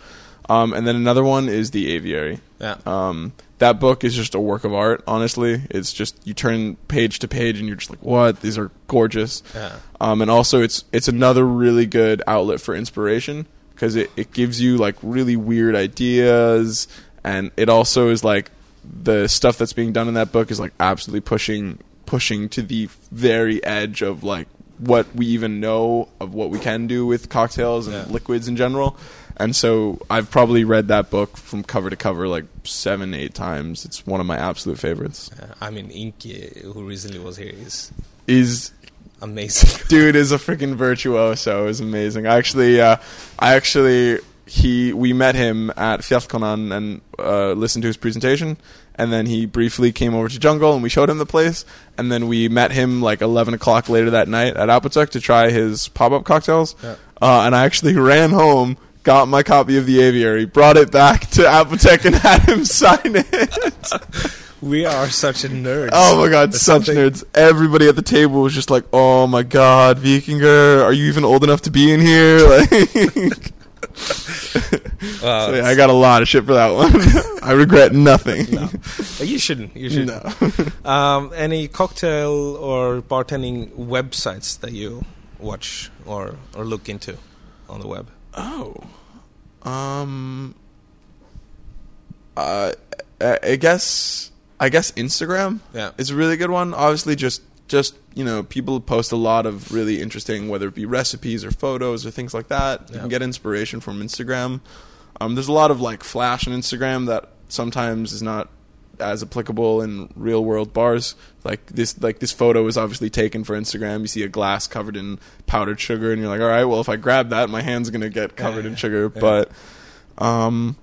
um and then another one is the aviary Yeah. um that book is just a work of art. Honestly, it's just you turn page to page and you're just like, what? These are gorgeous. Yeah. Um, and also it's it's another really good outlet for inspiration because it, it gives you like really weird ideas and it also is like the stuff that's being done in that book is like absolutely pushing pushing to the very edge of like what we even know of what we can do with cocktails and Yeah. liquids in general. And so I've probably read that book from cover to cover like seven, eight times. It's one of my absolute favorites. Uh, I mean, Inky, who recently was here, is Is amazing. dude is a freaking virtuoso. Is amazing. I actually, uh, I actually, he, we met him at Fjallkonan and uh, listened to his presentation, and then he briefly came over to Jungle and we showed him the place, and then we met him like eleven o'clock later that night at Apotek to try his pop up cocktails, Yeah. uh, and I actually ran home. Got my copy of the Aviary, brought it back to Apotek, and had him sign it. we are such a nerd. Oh my god, such something- nerds. Everybody at the table was just like, "Oh my god, Víkingur, are you even old enough to be in here?" Like, Wow, so yeah, I got a lot of shit for that one. I regret nothing. No. You shouldn't. You shouldn't. No. Um, any cocktail or bartending websites that you watch or or look into on the web? Oh, um, uh, I I guess I guess Instagram. Yeah. is a really good one. Obviously, just just you know, people post a lot of really interesting, whether it be recipes or photos or things like that. You can get inspiration from Instagram. Um, there's a lot of like flash on Instagram that sometimes is not as applicable in real world bars. Like this, like this photo is obviously taken for Instagram. You see a glass covered in powdered sugar, and you're like, all right, well, if I grab that, my hand's gonna get covered in yeah, sugar. yeah. But um,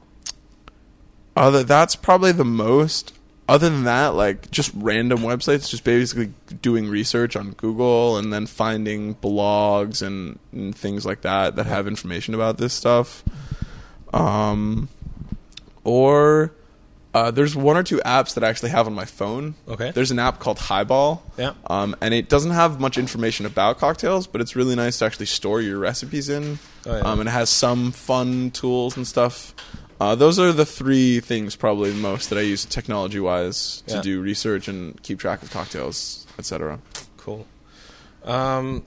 other that's probably the most. Other than that, like just random websites, just basically doing research on Google and then finding blogs and, and things like that that have information about this stuff. Um, or uh, there's one or two apps that I actually have on my phone. Okay. There's an app called Highball. Yeah. Um, and it doesn't have much information about cocktails, but it's really nice to actually store your recipes in. Oh, yeah. um, and it has some fun tools and stuff. Uh, those are the three things probably the most that I use technology wise to Yeah. do research and keep track of cocktails, etc. Cool. Um,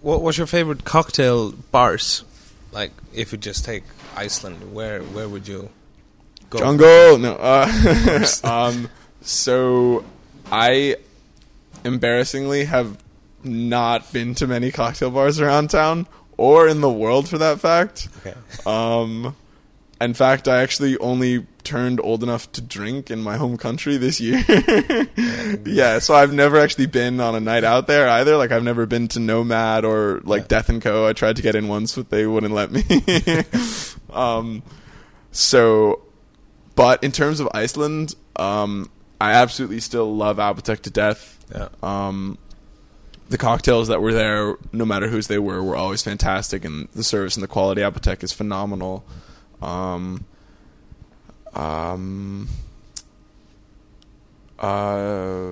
what was your favorite cocktail bars? Like, if you just take Iceland, where where would you go? Jungle. No. Uh, um. So, I embarrassingly have not been to many cocktail bars around town or in the world for that fact. Okay. Um, in fact, I actually only turned old enough to drink in my home country this year. yeah, so I've never actually been on a night out there either. Like I've never been to Nomad or like Yeah. Death and Co. I tried to get in once, but they wouldn't let me. um, so, but in terms of Iceland, um, I absolutely still love Apotek to death. Yeah. Um, the cocktails that were there, no matter whose they were, were always fantastic, and the service and the quality of Apotek is phenomenal. Um, um, uh,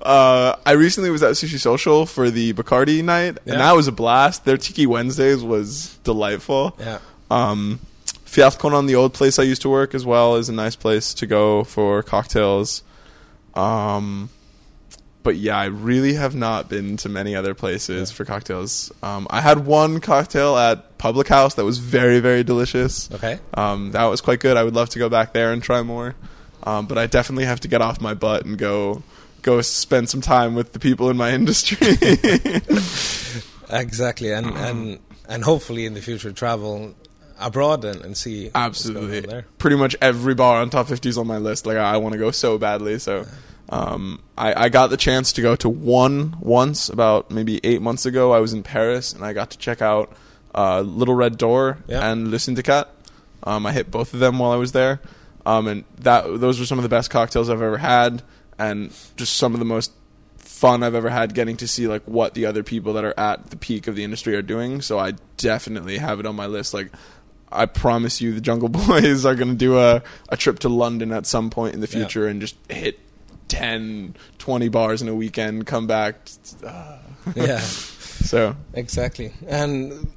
uh, I recently was at Sushi Social for the Bacardi night, Yeah. and that was a blast. Their Tiki Wednesdays was delightful. Yeah. Um, Fjallkonan, the old place I used to work as well, is a nice place to go for cocktails. Um, but yeah, I really have not been to many other places Yeah. for cocktails. Um, I had one cocktail at Public House that was very, very delicious. Okay. Um, that was quite good. I would love to go back there and try more. Um, but I definitely have to get off my butt and go go spend some time with the people in my industry. Exactly, and and and hopefully in the future travel abroad and, and see Absolutely. Pretty much every bar on top 50 is on my list. Like I, want to go so badly. So um, I, I got the chance to go to one once about maybe eight months ago. I was in Paris and I got to check out uh, Little Red Door Yeah. and Le Syndicat. Um, I hit both of them while I was there, um, and that those were some of the best cocktails I've ever had, and just some of the most fun I've ever had getting to see like what the other people that are at the peak of the industry are doing. So I definitely have it on my list. Like I promise you, the Jungle Boys are going to do a, a trip to London at some point in the Yeah. future and just hit 10, 20 bars in a weekend, come back. Uh, yeah, so exactly. And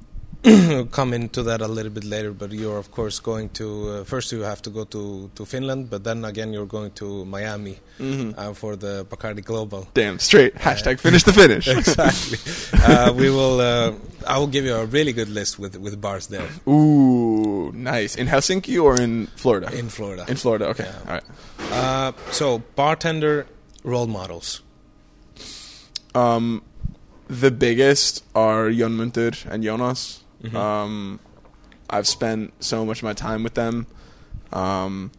come into that a little bit later, but you're of course going to uh, first you have to go to, to Finland, but then again you're going to Miami Mhm. uh, for the Bacardi Global. Damn straight. Hashtag finish the finish. exactly. uh, we will. Uh, I will give you a really good list with with bars there Ooh, nice. In Helsinki or in Florida? in Florida. In Florida. Okay. Yeah. All right. Uh, so bartender role models. Um, the biggest are Jon Munter and Jonas. Mhm. Um, I've spent so much of my time with them. Um,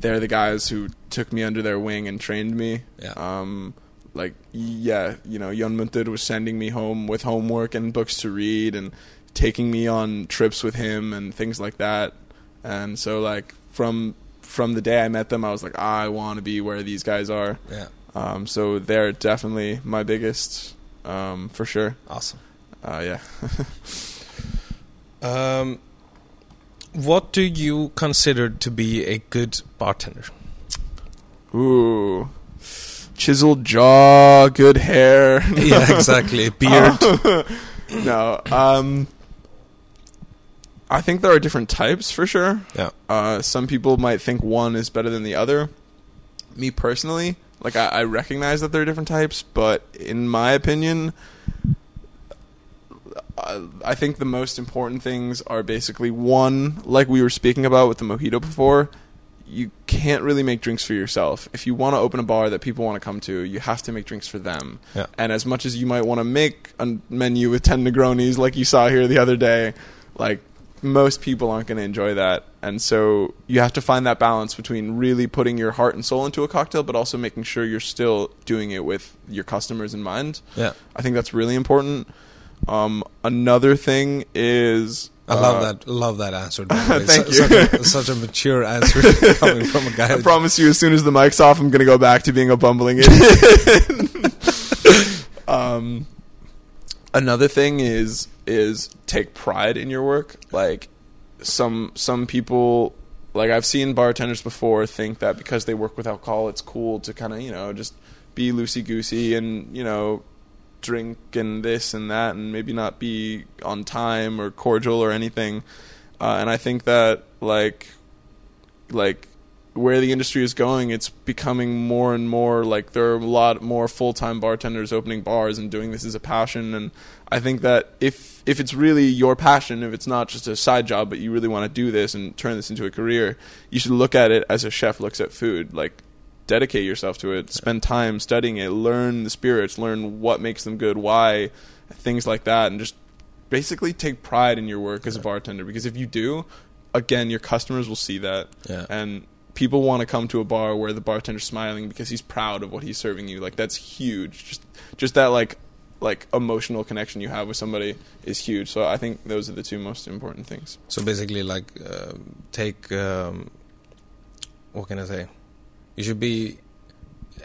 they're the guys who took me under their wing and trained me. Yeah. Um, like yeah, you know, Jon Munter was sending me home with homework and books to read and taking me on trips with him and things like that. And so like from from the day I met them, I was like, I want to be where these guys are. Yeah. Um, so they're definitely my biggest, um, for sure. Awesome. Uh, yeah. Um, what do you consider to be a good bartender? Ooh, chiseled jaw, good hair. yeah, exactly. Beard. no. Um, I think there are different types for sure. Yeah. Uh, some people might think one is better than the other. Me personally, like I, I recognize that there are different types, but in my opinion, I, I think the most important things are basically one, like we were speaking about with the mojito before. You can't really make drinks for yourself. If you want to open a bar that people want to come to, you have to make drinks for them. Yeah. And as much as you might want to make a menu with 10 Negronis like you saw here the other day, like most people aren't going to enjoy that. And so you have to find that balance between really putting your heart and soul into a cocktail, but also making sure you're still doing it with your customers in mind. Yeah. I think that's really important. Um, another thing is. I love uh, that. Love that answer. by the way. Thank Su- you. Such a, such a mature answer coming from a guy. I promise you, as soon as the mic's off, I'm going to go back to being a bumbling idiot. um, another thing is is take pride in your work. Like some some people, like I've seen bartenders before, think that because they work with alcohol, it's cool to kind of you know just be loosey goosey and you know drink and this and that and maybe not be on time or cordial or anything. Uh, and I think that like like where the industry is going, it's becoming more and more like there are a lot more full time bartenders opening bars and doing this as a passion. And I think that if if it's really your passion, if it's not just a side job, but you really want to do this and turn this into a career, you should look at it as a chef looks at food. Like dedicate yourself to it, spend time studying it, learn the spirits, learn what makes them good, why, things like that, and just basically take pride in your work as a bartender. Because if you do, again, your customers will see that Yeah. and people want to come to a bar where the bartender's smiling because he's proud of what he's serving you like that's huge just just that like like emotional connection you have with somebody is huge so i think those are the two most important things So basically, like, uh, take um, what can I say? You should be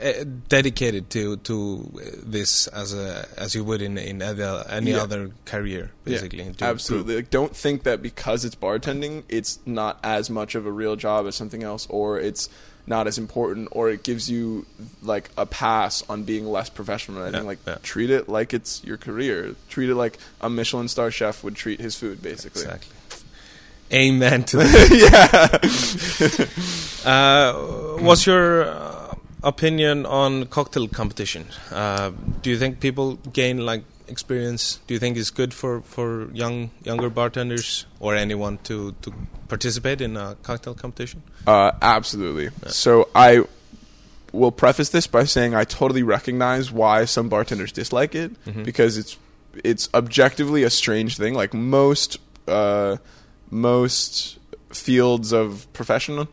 uh, dedicated to to this as a as you would in in other, any Yeah. other career, basically. yeah, absolutely like don't think that because it's bartending it's not as much of a real job as something else or it's not as important or it gives you like a pass on being less professional i Yeah, think like yeah. treat it like it's your career treat it like a michelin star chef would treat his food basically Exactly. Amen to that. yeah Uh, what's your uh, opinion on cocktail competition? Uh, do you think people gain like experience? Do you think it's good for, for young younger bartenders or anyone to, to participate in a cocktail competition? Uh, absolutely. So I will preface this by saying I totally recognize why some bartenders dislike it Mhm. because it's it's objectively a strange thing. Like most uh, most fields of profession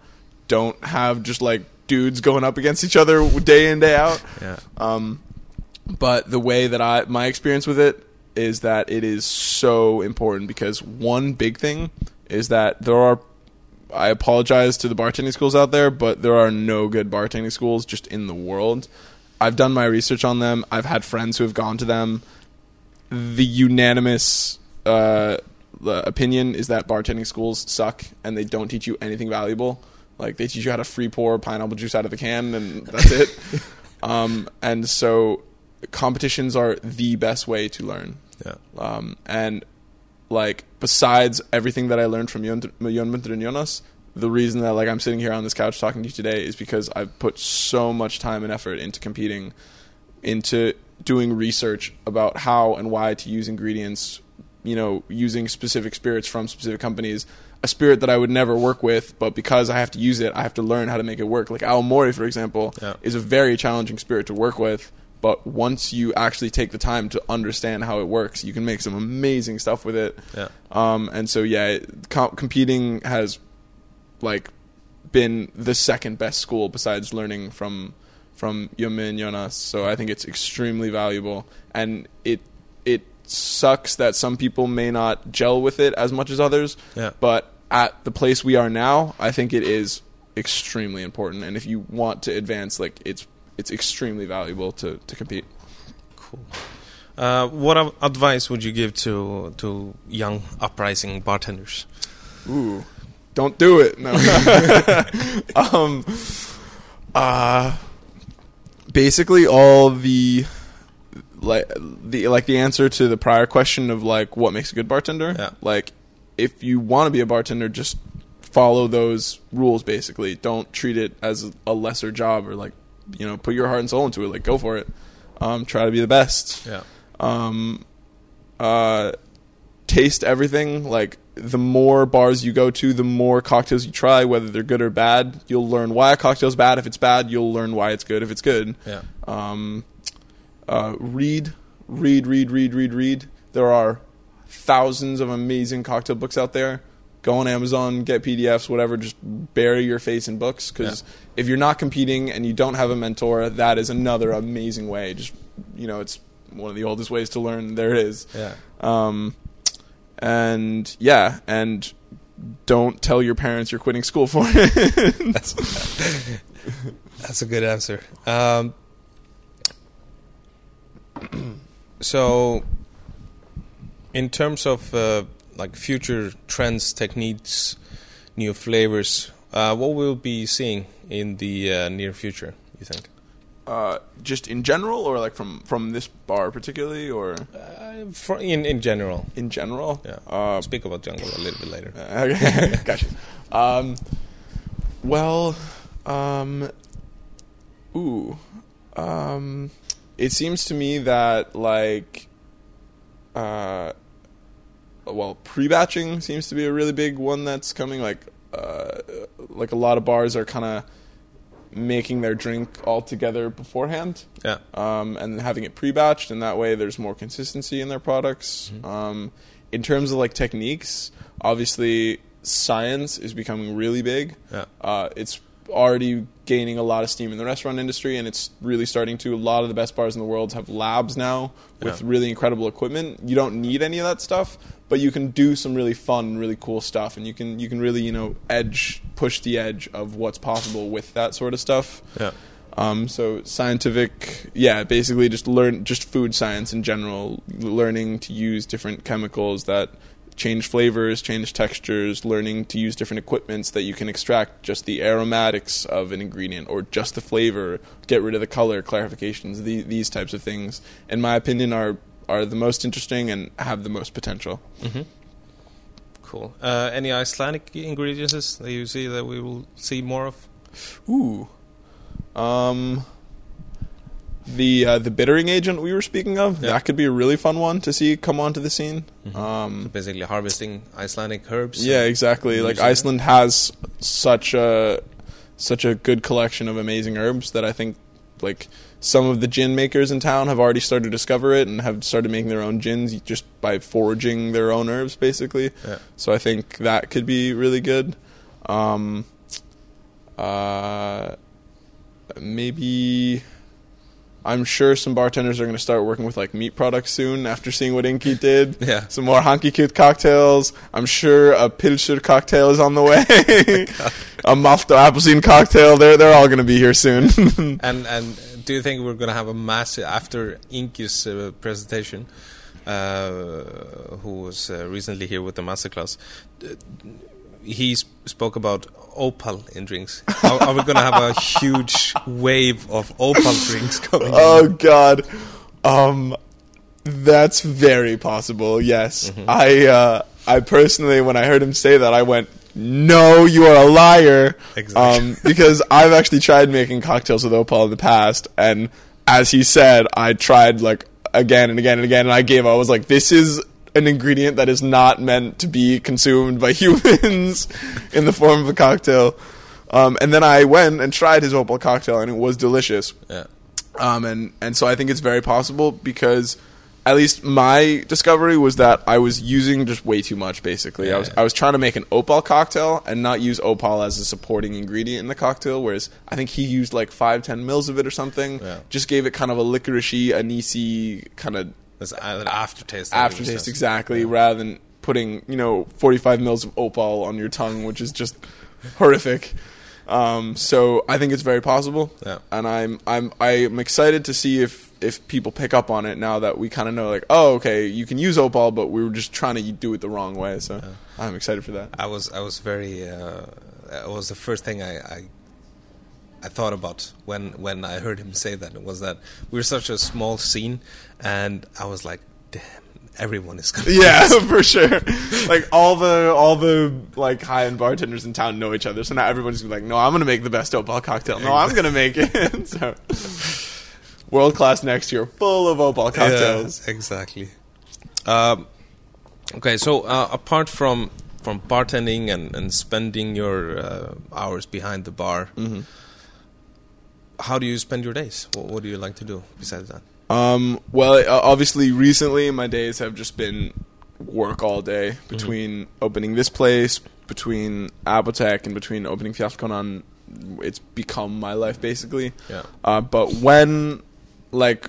don't have just like dudes going up against each other day in day out. Yeah. Um, but the way that I my experience with it is that it is so important because one big thing is that there are I apologize to the bartending schools out there, but there are no good bartending schools just in the world. I've done my research on them. I've had friends who have gone to them. The unanimous uh, the opinion is that bartending schools suck and they don't teach you anything valuable. Like they teach you how to free pour pineapple juice out of the can and that's it. um, and so competitions are the best way to learn. Yeah. Um, and like besides everything that I learned from and Jonas, the reason that like I'm sitting here on this couch talking to you today is because I've put so much time and effort into competing, into doing research about how and why to use ingredients, you know, using specific spirits from specific companies. A spirit that I would never work with, but because I have to use it, I have to learn how to make it work. Like Aomori, for example, Yeah. is a very challenging spirit to work with. But once you actually take the time to understand how it works, you can make some amazing stuff with it. Yeah. Um, and so yeah, com- competing has like been the second best school besides learning from from Yumin and Jonas. So I think it's extremely valuable, and it it sucks that some people may not gel with it as much as others. Yeah. But at the place we are now, I think it is extremely important, and if you want to advance, like it's it's extremely valuable to to compete. Cool. Uh, what advice would you give to to young uprising bartenders? Ooh, don't do it. No. um, uh, basically, all the like the like the answer to the prior question of like what makes a good bartender. Yeah. Like, if you want to be a bartender, just follow those rules. Basically, don't treat it as a lesser job or like you know put your heart and soul into it. Like, go for it. Um, try to be the best Yeah. um, uh, taste everything. Like the more bars you go to, the more cocktails you try, whether they're good or bad. You'll learn why a cocktail's bad. If it's bad, you'll learn why it's good. If it's good, Yeah. um, uh, read, read, read, read, read, read. There are thousands of amazing cocktail books out there. Go on Amazon, get PDFs, whatever. Just bury your face in books because if you're not competing and you don't have a mentor, that is another amazing way. Just you know, it's one of the oldest ways to learn there is. Yeah. Um, and yeah, and don't tell your parents you're quitting school for it. That's that's a good answer. Um, so, in terms of uh, like future trends, techniques, new flavors, uh, what we'll be seeing in the uh, near future, you think? uh, just in general, or like from from this bar particularly, or Uh, for, in in general, in general. yeah. Uh, Speak about jungle a little bit later. Okay, gotcha. Um, well, um, ooh, um, it seems to me that like, uh, well, pre-batching seems to be a really big one that's coming. Like, uh, like a lot of bars are kind of making their drink all together beforehand Yeah. um, and having it pre-batched, and that way there's more consistency in their products. Um, in terms of like techniques, obviously science is becoming really big. Yeah. Uh, it's already gaining a lot of steam in the restaurant industry, and it's really starting to. A lot of the best bars in the world have labs now with Yeah. really incredible equipment. You don't need any of that stuff, but you can do some really fun, really cool stuff, and you can you can really you know edge push the edge of what's possible with that sort of stuff. Yeah. Um, so scientific, yeah, basically just learn just food science in general, learning to use different chemicals that change flavors, change textures, learning to use different equipments that you can extract just the aromatics of an ingredient or just the flavor, get rid of the color, clarifications, the, these types of things, in my opinion, are are the most interesting and have the most potential. hmm Cool. Uh, any Icelandic ingredients that you see that we will see more of? Ooh. Um the uh, the bittering agent we were speaking of, Yeah. that could be a really fun one to see come onto the scene. Mhm. Um Basically, harvesting Icelandic herbs. yeah, exactly. Like. Iceland has such a such a good collection of amazing herbs that I think like some of the gin makers in town have already started to discover it and have started making their own gins just by foraging their own herbs basically. Yeah. So I think that could be really good. Um, uh, maybe I'm sure some bartenders are going to start working with like meat products soon after seeing what Inky did. Yeah. Some more hangikjöt cocktails. I'm sure a pilsner cocktail is on the way. a malt og appelsín cocktail. They're they're all going to be here soon. And and do you think we're going to have a massive after Inky's uh, presentation, uh, who was uh, recently here with the masterclass? He spoke about opal in drinks. Are, are we going to have a huge wave of opal drinks coming? in? oh God. Um, That's very possible. Yes, I uh, I personally, when I heard him say that, I went, "No, you are a liar." Exactly. Um, because I've actually tried making cocktails with opal in the past, and as he said, I tried like again and again and again, and I gave up. I was like, "This is." An ingredient that is not meant to be consumed by humans in the form of a cocktail. Um, and then I went and tried his opal cocktail, and it was delicious. Yeah. Um, and and so I think it's very possible because at least my discovery was that I was using just way too much. Basically, I was Yeah. I was trying to make an opal cocktail and not use opal as a supporting ingredient in the cocktail. Whereas I think he used like five ten mils of it or something. Yeah. Just gave it kind of a licoricey, anisey kind of That's an aftertaste. aftertaste exactly, rather than putting you know forty five mils of opal on your tongue, which is just horrific. Um, so I think it's very possible, Yeah. and I'm I'm I'm excited to see if if people pick up on it now that we kind of know like oh okay you can use opal, but we were just trying to do it the wrong way. So I'm excited for that. I was I was very uh, it was the first thing I, I I thought about when when I heard him say that it was that we're such a small scene and I was like damn everyone is gonna Yeah, for sure. Like all the all the like high end bartenders in town know each other, so now everyone's gonna be like, "No, I'm gonna make the best opal cocktail. No, I'm gonna make it." so, world class next year, full of opal cocktails. Yeah, exactly. Um, okay, so uh, apart from from bartending and, and spending your uh, hours behind the bar, Mm-hmm. How do you spend your days? What, what do you like to do besides that? Um, well, uh, obviously, recently my days have just been work all day between opening this place, between Apotek, and between opening Fiaskonan. It's become my life basically. Yeah. Uh, but when, like,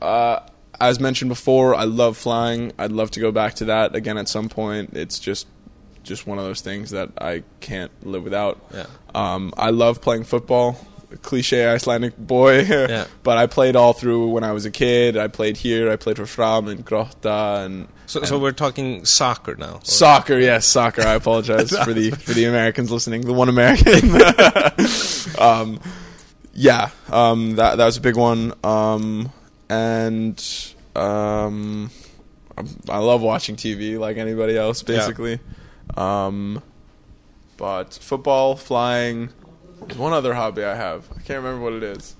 uh, as mentioned before, I love flying. I'd love to go back to that again at some point. It's just, just one of those things that I can't live without. Yeah. Um, I love playing football. Cliche Icelandic boy, Yeah. but I played all through when I was a kid. I played here. I played for Fram and Grotta and So, so we're talking soccer now. or- Soccer, yes, soccer. I apologize for the for the Americans listening. The one American. um, yeah, um, that that was a big one. Um, and um, I, I love watching TV like anybody else, basically. Um, but football, flying. There's one other hobby I have. I can't remember what it is.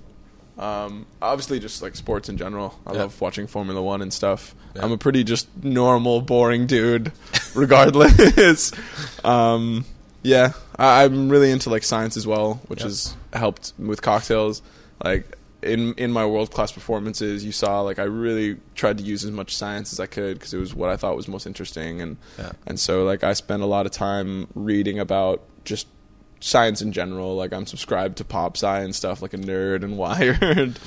Um, obviously, just like sports in general. I Yeah. love watching Formula One and stuff. Yeah. I'm a pretty just normal, boring dude, regardless. um, yeah, I, I'm really into like science as well, which Yeah. has helped with cocktails. Like in in my world class performances, you saw like I really tried to use as much science as I could because it was what I thought was most interesting, and and so like I spent a lot of time reading about just science in general. Like I'm subscribed to pop science and stuff, like a nerd and Wired.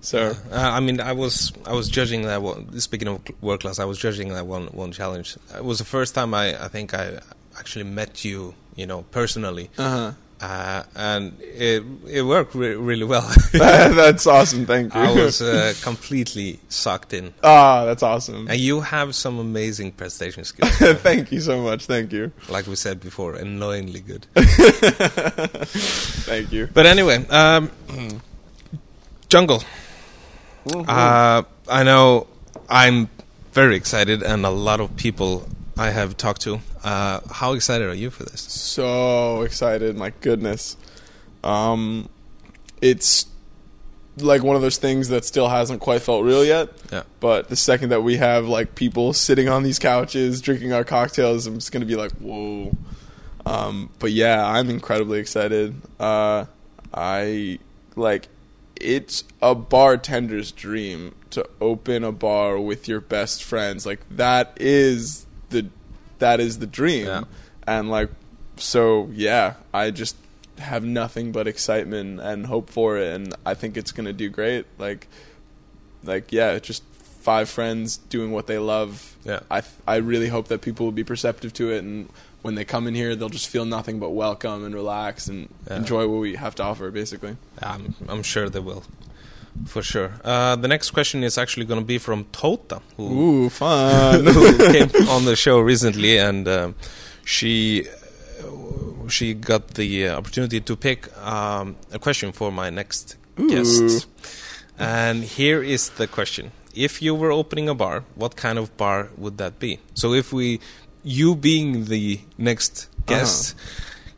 so Uh, I mean, I was I was judging that one. Speaking of world class, I was judging that one one challenge. It was the first time I I think I actually met you, you know, personally, uh-huh. Uh, and it it worked re- really well. that's awesome. Thank you. I was uh, completely sucked in, Ah, that's awesome. and you have some amazing presentation skills. Thank you so much. Thank you. like we said before, annoyingly good. Thank you. But anyway, um, Jungle. Uh, I know I'm very excited, and a lot of people I have talked to. Uh, how excited are you for this? So excited, my goodness. Um, it's like one of those things that still hasn't quite felt real yet. Yeah. But the second that we have like people sitting on these couches drinking our cocktails, I'm just gonna be like, whoa. Um, but yeah, I'm incredibly excited. Uh, I like it's a bartender's dream to open a bar with your best friends. Like that is the that is the dream. Yeah. And like so yeah, I just have nothing but excitement and hope for it and I think it's going to do great. Like like yeah, just five friends doing what they love. Yeah. I I really hope that people will be perceptive to it and when they come in here they'll just feel nothing but welcome and relax and Yeah. enjoy what we have to offer basically. I'm, I'm sure they will, for sure. Uh, the next question is actually going to be from Tota, who, Ooh, fun. who came on the show recently, and um, she uh, she got the uh, opportunity to pick um, a question for my next guest. And here is the question: if you were opening a bar, what kind of bar would that be? So if we, you being the next guest,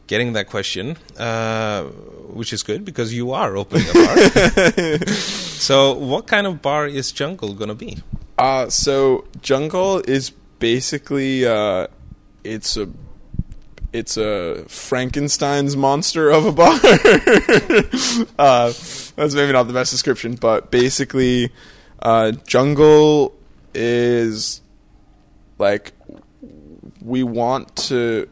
getting that question, uh, which is good because you are opening a bar. so what kind of bar is Jungle gonna be? Uh, so Jungle is basically uh, it's a it's a Frankenstein's monster of a bar. uh, that's maybe not the best description, but basically, uh, Jungle is like we want to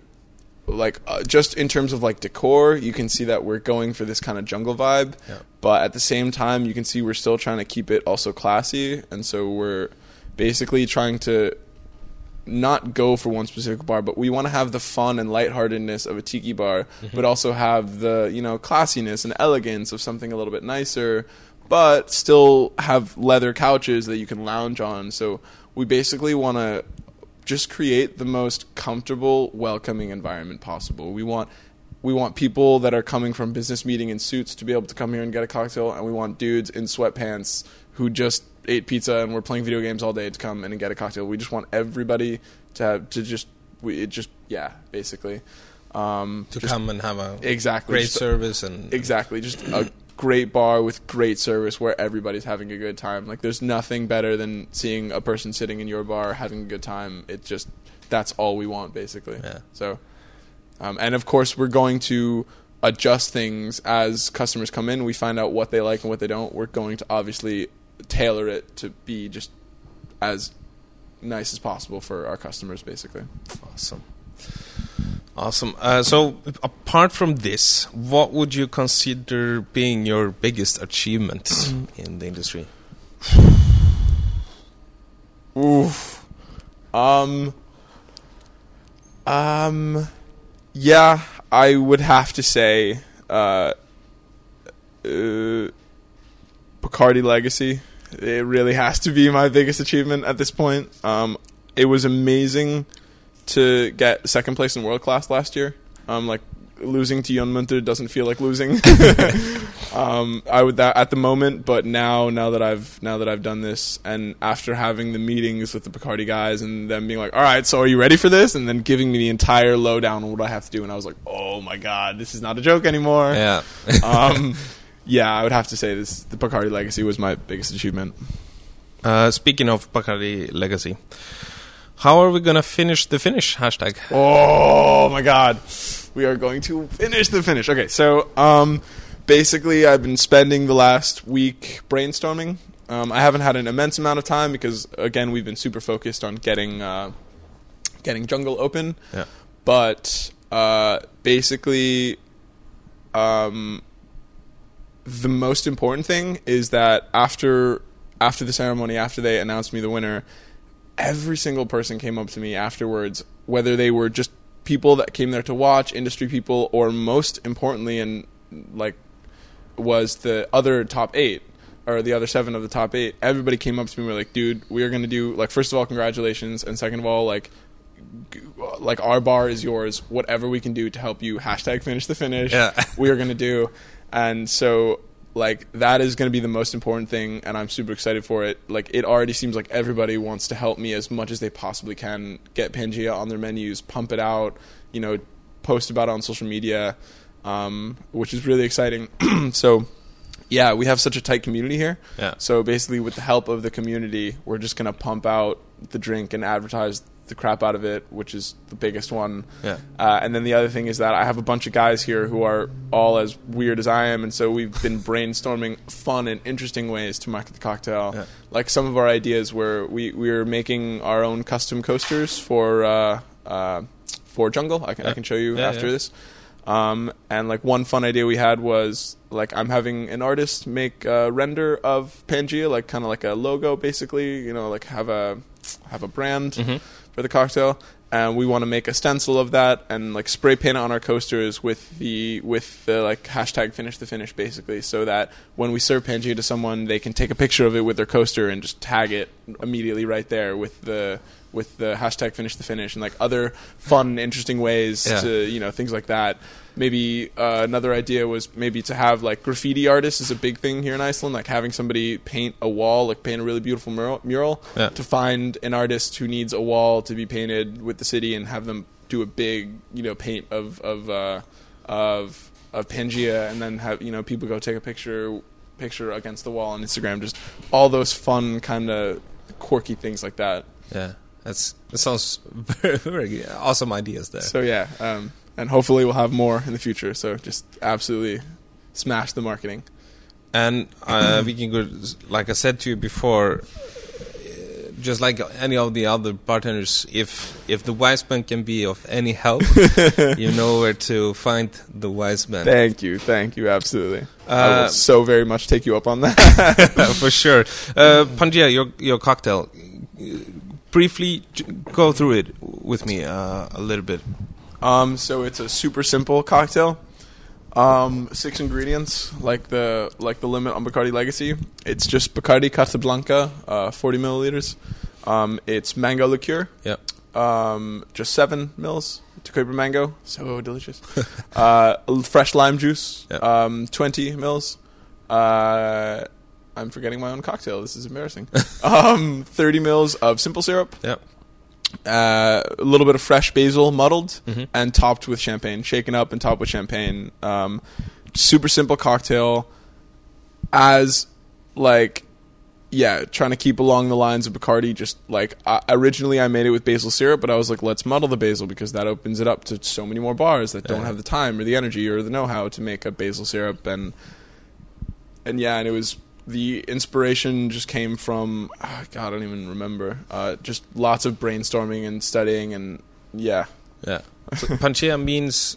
like uh, just in terms of like decor you can see that we're going for this kind of jungle vibe. Yeah. but at the same time you can see we're still trying to keep it also classy. And so we're basically trying to not go for one specific bar but we want to have the fun and lightheartedness of a tiki bar but also have the you know classiness and elegance of something a little bit nicer but still have leather couches that you can lounge on. So we basically want to just create the most comfortable, welcoming environment possible. We want we want people that are coming from business meeting in suits to be able to come here and get a cocktail, and we want dudes in sweatpants who just ate pizza and were playing video games all day to come in and get a cocktail. We just want everybody to have to just we it just yeah basically um, To just- come and have a exactly great just- service and Exactly, just a great bar with great service where everybody's having a good time. Like there's nothing better than seeing a person sitting in your bar having a good time. It just that's all we want basically. Yeah. So um, and of course we're going to adjust things as customers come in. We find out what they like and what they don't. We're going to obviously tailor it to be just as nice as possible for our customers basically. Awesome. Awesome. Uh, so, apart from this, what would you consider being your biggest achievement in the industry? Oof. Um. Um. Yeah, I would have to say, uh, uh, Bacardi Legacy. It really has to be my biggest achievement at this point. Um, it was amazing to get second place in world class last year. Um, like losing to Jon Munter doesn't feel like losing. um, I would that at the moment, but now now that I've now that I've done this, and after having the meetings with the Bacardi guys and them being like, "All right, so are you ready for this?" and then giving me the entire lowdown on what I have to do, and I was like, "Oh my god, this is not a joke anymore." Yeah. um, yeah, I would have to say this: the Bacardi Legacy was my biggest achievement. uh, speaking of Bacardi Legacy, how are we going to finish the finish? Hashtag. Oh my god. We are going to finish the finish. Okay, so um basically I've been spending the last week brainstorming. Um, I haven't had an immense amount of time because again we've been super focused on getting uh, getting jungle open. Yeah. But uh, basically um the most important thing is that after after the ceremony, after they announced me the winner, every single person came up to me afterwards, whether they were just people that came there to watch, industry people, or most importantly, and like was the other top eight or the other seven of the top eight. Everybody came up to me and were like, "Dude, we are going to do like first of all, congratulations, and second of all, like." Like our bar is yours. Whatever we can do to help you hashtag finish the finish, Yeah. we are going to do. And so, like, that is going to be the most important thing, and I'm super excited for it. Like, it already seems like everybody wants to help me as much as they possibly can get Pangea on their menus, pump it out, you know, post about it on social media, um, which is really exciting. so, yeah, we have such a tight community here. Yeah. So basically, with the help of the community, we're just gonna pump out the drink and advertise the crap out of it, which is the biggest one. Yeah. Uh, and then the other thing is that I have a bunch of guys here who are all as weird as I am, and so we've been brainstorming fun and interesting ways to market the cocktail. Yeah. Like some of our ideas were we we were making our own custom coasters for uh, uh, for Jungle. I can I can show you Yeah, after yeah. this. Um, and like one fun idea we had was like I'm having an artist make a render of Pangea, like kind of like a logo, basically. You know, like have a have a brand Mhm. For the cocktail, and we want to make a stencil of that and like spray paint it on our coasters with the with the like hashtag finish the finish, basically, so that when we serve Pangea to someone, they can take a picture of it with their coaster and just tag it immediately right there with the with the hashtag finish the finish and like other fun, interesting ways Yeah. to you know things like that. Maybe uh, another idea was maybe to have like graffiti artists is a big thing here in Iceland, like having somebody paint a wall, like paint a really beautiful mural, mural Yeah. to find an artist who needs a wall to be painted with the city and have them do a big, you know, paint of of uh, of of Pangea, and then have you know people go take a picture picture against the wall on Instagram. Just all those fun kind of quirky things like that. Yeah, that's that sounds very very good. awesome ideas there. So yeah, um, and hopefully we'll have more in the future. So just absolutely smash the marketing. And uh, go. like I said to you before, uh, just like any of the other partners, if if the Viceman can be of any help, you know where to find the Viceman Thank you, thank you, absolutely. I Uh, will so very much take you up on that. for sure. Uh, Pangea, your your cocktail. Briefly, go through it with me uh, a little bit. Um, so it's a super simple cocktail. Um, six ingredients, like the like the limit on Bacardi Legacy. It's just Bacardi Carta Blanca, uh, 40 milliliters. Um, it's mango liqueur, Yeah. um, just seven mils. Tequila mango, so delicious. uh, fresh lime juice, Yeah. um, 20 mils. Uh, I'm forgetting my own cocktail. This is embarrassing. um, 30 mils of simple syrup Yeah. uh, a little bit of fresh basil muddled Mhm. and topped with champagne, shaken up and topped with champagne. Um, super simple cocktail. As like, yeah, trying to keep along the lines of Bacardi. Just like I, originally, I made it with basil syrup, but I was like, let's muddle the basil because that opens it up to so many more bars that don't Yeah. have the time or the energy or the know-how to make a basil syrup and and yeah, and it was the inspiration just came from ah, God, I don't even remember. Uh, just lots of brainstorming and studying, and yeah. Yeah. So Pangea means.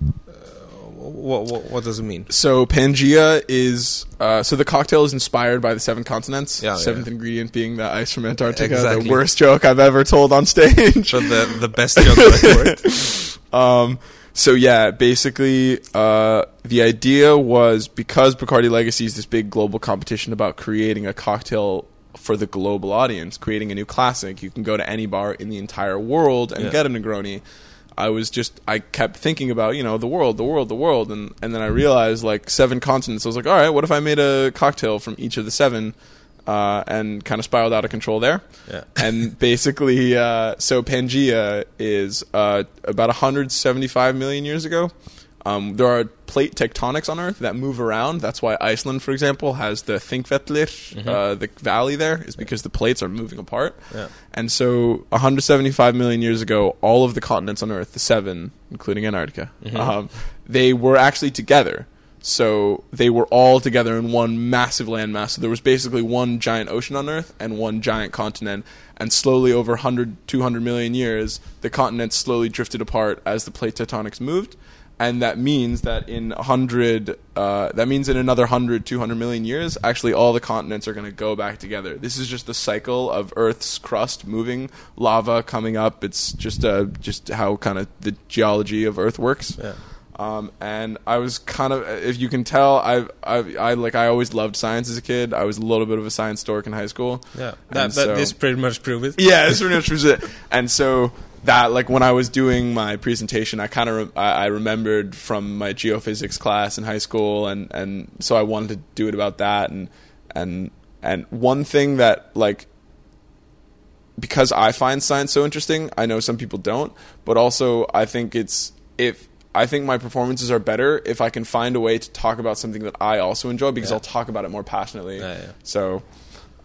Uh, what, what what does it mean? So Pangea is uh, so the cocktail is inspired by the seven continents. Yeah, Seventh yeah. ingredient being the ice from Antarctica. Exactly. The worst joke I've ever told on stage. The the best joke that worked. Um, so yeah, basically, uh, the idea was because Bacardi Legacy is this big global competition about creating a cocktail for the global audience, creating a new classic. You can go to any bar in the entire world and Yeah. get a Negroni. I was just I kept thinking about you know the world, the world, the world, and and then I realized like seven continents. I was like, all right, what if I made a cocktail from each of the seven, uh, and kind of spiraled out of control there Yeah. and basically, uh, so Pangea is uh, about 175 million years ago. Um, there are plate tectonics on Earth that move around. That's why Iceland, for example, has the Thingvellir, uh, the valley there, is because the plates are moving apart. Yeah. And so, 175 million years ago, all of the continents on Earth, the seven, including Antarctica, um, they were actually together. So they were all together in one massive landmass. So there was basically one giant ocean on Earth and one giant continent. And slowly, over 100, 200 million years, the continents slowly drifted apart as the plate tectonics moved. And that means that in 100, uh, that means in another 100, 200 million years, actually all the continents are going to go back together. This is just the cycle of Earth's crust moving, lava coming up. It's just, uh, just how kind of the geology of Earth works. Yeah. Um, and I was kind of, if you can tell, I, I, I like, I always loved science as a kid. I was a little bit of a science dork in high school. Yeah. That, that so- this pretty much prove it. yeah, that's pretty much was it. And so that, like, when I was doing my presentation, I kind of re- I, I remembered from my geophysics class in high school, and and so I wanted to do it about that. And and and one thing that like because I find science so interesting, I know some people don't, but also I think it's if I think my performances are better if I can find a way to talk about something that I also enjoy because Yeah. I'll talk about it more passionately. Yeah, yeah. So,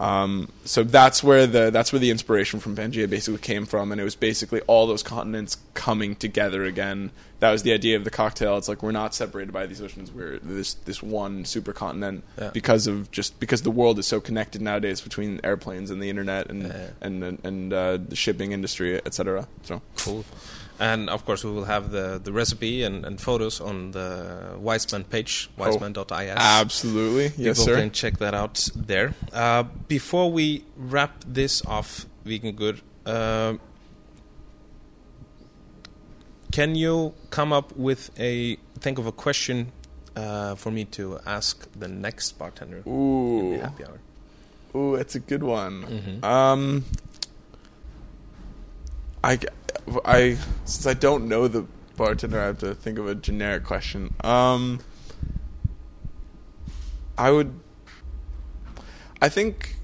um, so that's where the that's where the inspiration from Pangea basically came from, and it was basically all those continents coming together again. That was the idea of the cocktail. It's like we're not separated by these oceans. We're this this one supercontinent because of just because the world is so connected nowadays between airplanes and the internet and and and, and uh, the shipping industry, etc. So Cool. And of course, we will have the, the recipe and, and photos on the Viceman page, viceman.is. absolutely, yes, People sir. can check that out there. Uh, before we wrap this off, Víkingur, uh, can you come up with a think of a question uh, for me to ask the next bartender in Ooh, the happy hour? ooh, that's a good one. Mhm. Um, I, I since I don't know the bartender, I have to think of a generic question. Um, I would. I think.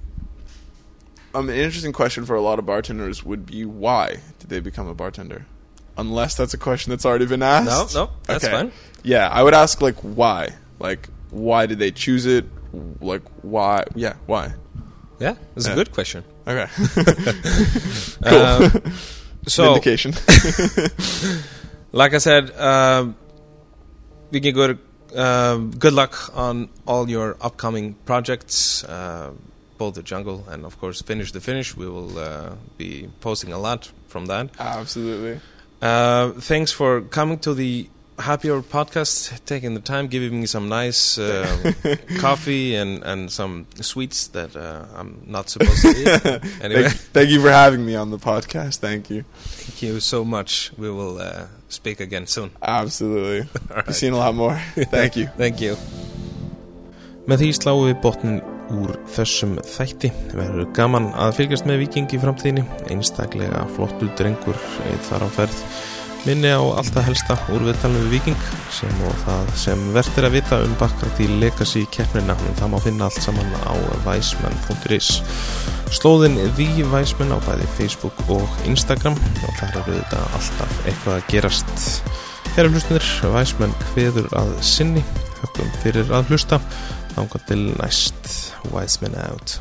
Um, an interesting question for a lot of bartenders would be why did they become a bartender? Unless that's a question that's already been asked. No, no, that's Okay. fine. Yeah, I would ask like why, like why did they choose it? Like why? Yeah, why? Yeah, it's Yeah. a good question. Okay. Um, so, Vindication. like I said, um, we can go to um, good luck on all your upcoming projects, uh, both the jungle and of course finish the finish. We will uh, be posting a lot from that. Absolutely. Uh, thanks for coming to the Happy Hour podcast, taking the time, giving me some nice uh, coffee and, and some sweets that uh, I'm not supposed to eat. Anyway, Thank, thank you for having me on the podcast. Thank you. thank you so much. We will uh, speak again soon. Absolutely. All right. You've seen a lot more. Thank you. Thank you. Með því sláum við botnin úr þessum þætti. Verður gaman að fylgjast með Víking í framtíðinni. Einstaklega flottu drengur þar á ferð. Minni á alltaf helsta úr viðtalinu við Viking sem og það sem verðt er að vita um bakkart í Legacy keppnina. Það má finna allt saman á weisman.is. Slóðin The Weisman á bæði Facebook og Instagram og þar eru þetta alltaf eitthvað að gerast. Herra hlustunir, Weisman hveður að sinni. Hökkum fyrir að hlusta. Þangað til næst Wiseman out